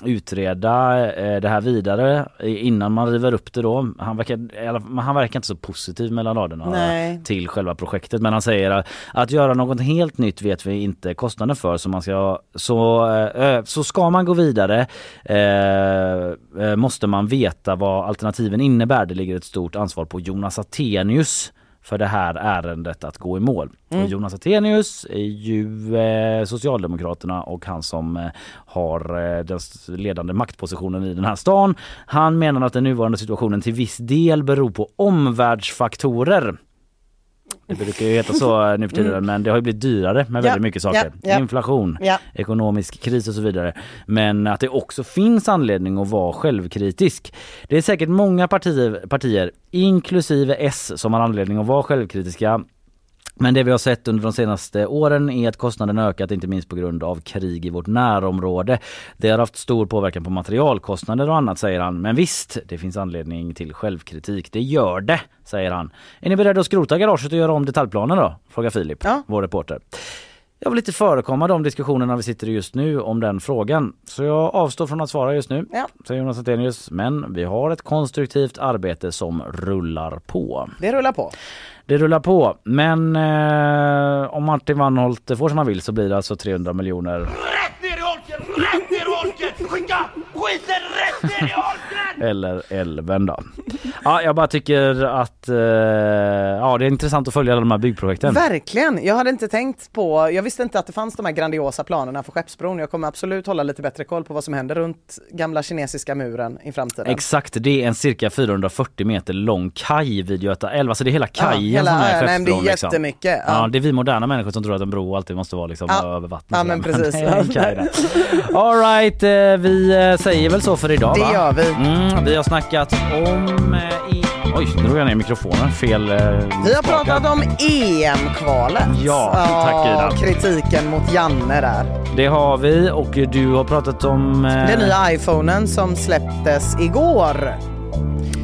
utreda eh, det här vidare innan man river upp det då. Han verkar, han verkar inte så positiv mellan raderna
Nej.
till själva projektet men han säger att, att göra något helt nytt vet vi inte kostnaden för så man ska så, eh, så ska man gå vidare eh, eh, måste man veta vad alternativen innebär. Det ligger ett stort ansvar på Jonas Attenius för det här ärendet att gå i mål.
Mm.
Och Jonas Attenius är ju eh, Socialdemokraterna och han som eh, har eh, den ledande maktpositionen i den här stan. Han menar att den nuvarande situationen till viss del beror på omvärldsfaktorer. Det brukar ju heta så nu för tiden
Mm.
men det har ju blivit dyrare med
Ja,
väldigt mycket saker.
ja, ja.
Inflation, ekonomisk kris och så vidare. Men att det också finns anledning att vara självkritisk. Det är säkert många partier, partier inklusive S som har anledning att vara självkritiska. Men det vi har sett under de senaste åren är att kostnaden ökat inte minst på grund av krig i vårt närområde. Det har haft stor påverkan på materialkostnader och annat säger han. Men visst, det finns anledning till självkritik. Det gör det, säger han. Är ni beredda att skrota garaget och göra om detaljplanen då? Frågar Filip, vår reporter. Jag vill inte förekomma de diskussionerna vi sitter i just nu om den frågan. Så jag avstår från att svara just nu,
Ja.
säger Jonas Attenius. Men vi har ett konstruktivt arbete som rullar på.
Det rullar på.
Det rullar på, men eh, om Martin Wannholt får som han vill så blir det alltså 300 miljoner
Rätt ner i holken! Rätt ner i holken! Skicka skiten rätt ner i holken!
Eller älven då. Ja, jag bara tycker att eh, ja, det är intressant att följa de här byggprojekten.
Verkligen! Jag hade inte tänkt på, jag visste inte att det fanns de här grandiosa planerna för Skeppsbron. Jag kommer absolut hålla lite bättre koll på vad som händer runt gamla kinesiska muren i framtiden.
Exakt, det är en cirka 440 meter lång kaj vid Göta älv. Alltså det är hela kajen
hela-
som är
ja, nej, det är
Skeppsbron. liksom.
jättemycket, ja.
Ja. det är vi moderna människor som tror att en bro alltid måste vara liksom
Ja.
över vattnet.
Ja, men precis.
det är en kaj där. All right, eh, vi eh, säger väl så för idag
Det
va?
gör vi.
Mm, vi har snackat om... eh. Oj, nu drog jag ner mikrofonen. Fel... eh,
Vi har pratat om EM-kvalet.
Ja, tack, Ida.
Kritiken mot Janne där.
Det har vi och du har pratat om... eh,
Den nya iPhonen som släpptes igår.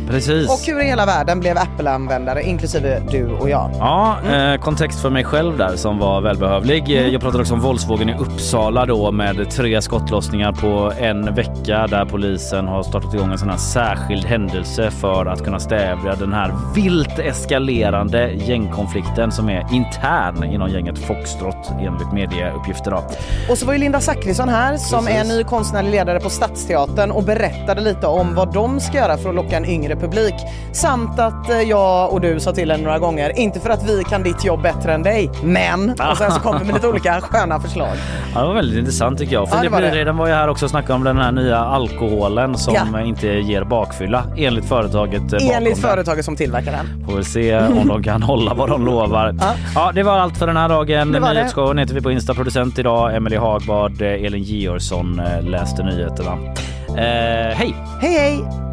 Precis.
Och hur i hela världen blev Apple-användare, inklusive du och jag.
Ja, eh, kontext för mig själv där som var välbehövlig.
Mm.
Jag pratade också om våldsvågen i Uppsala då med tre skottlossningar på en vecka där polisen har startat igång en sån här särskild händelse för att kunna stävja den här vilt eskalerande gängkonflikten som är intern inom gänget Foxtrot enligt medieuppgifter. Då.
Och så var ju Linda Zachrisson här som
Precis.
är ny konstnärlig ledare på Stadsteatern och berättade lite om vad de ska göra för att locka en yngre publik. Samt att eh, jag och du sa till henne några gånger, inte för att vi kan ditt jobb bättre än dig, men... Och sen så kom vi med lite olika sköna förslag.
Ja, det var väldigt intressant tycker jag.
Ja, det
Filip
var det.
Lyreden var ju här också och snackade om den här nya alkoholen som
Ja.
inte ger bakfylla enligt företaget eh, bakom
Enligt
den.
företaget som tillverkar den.
Får väl se om de kan hålla vad de lovar. Ja. det var allt för den här dagen.
Det det.
Nyhetsshowen heter vi på Insta. Producent idag Emelie Hagbard, eh, Elin Georgsson läste nyheterna. Eh, hej!
Hej hej!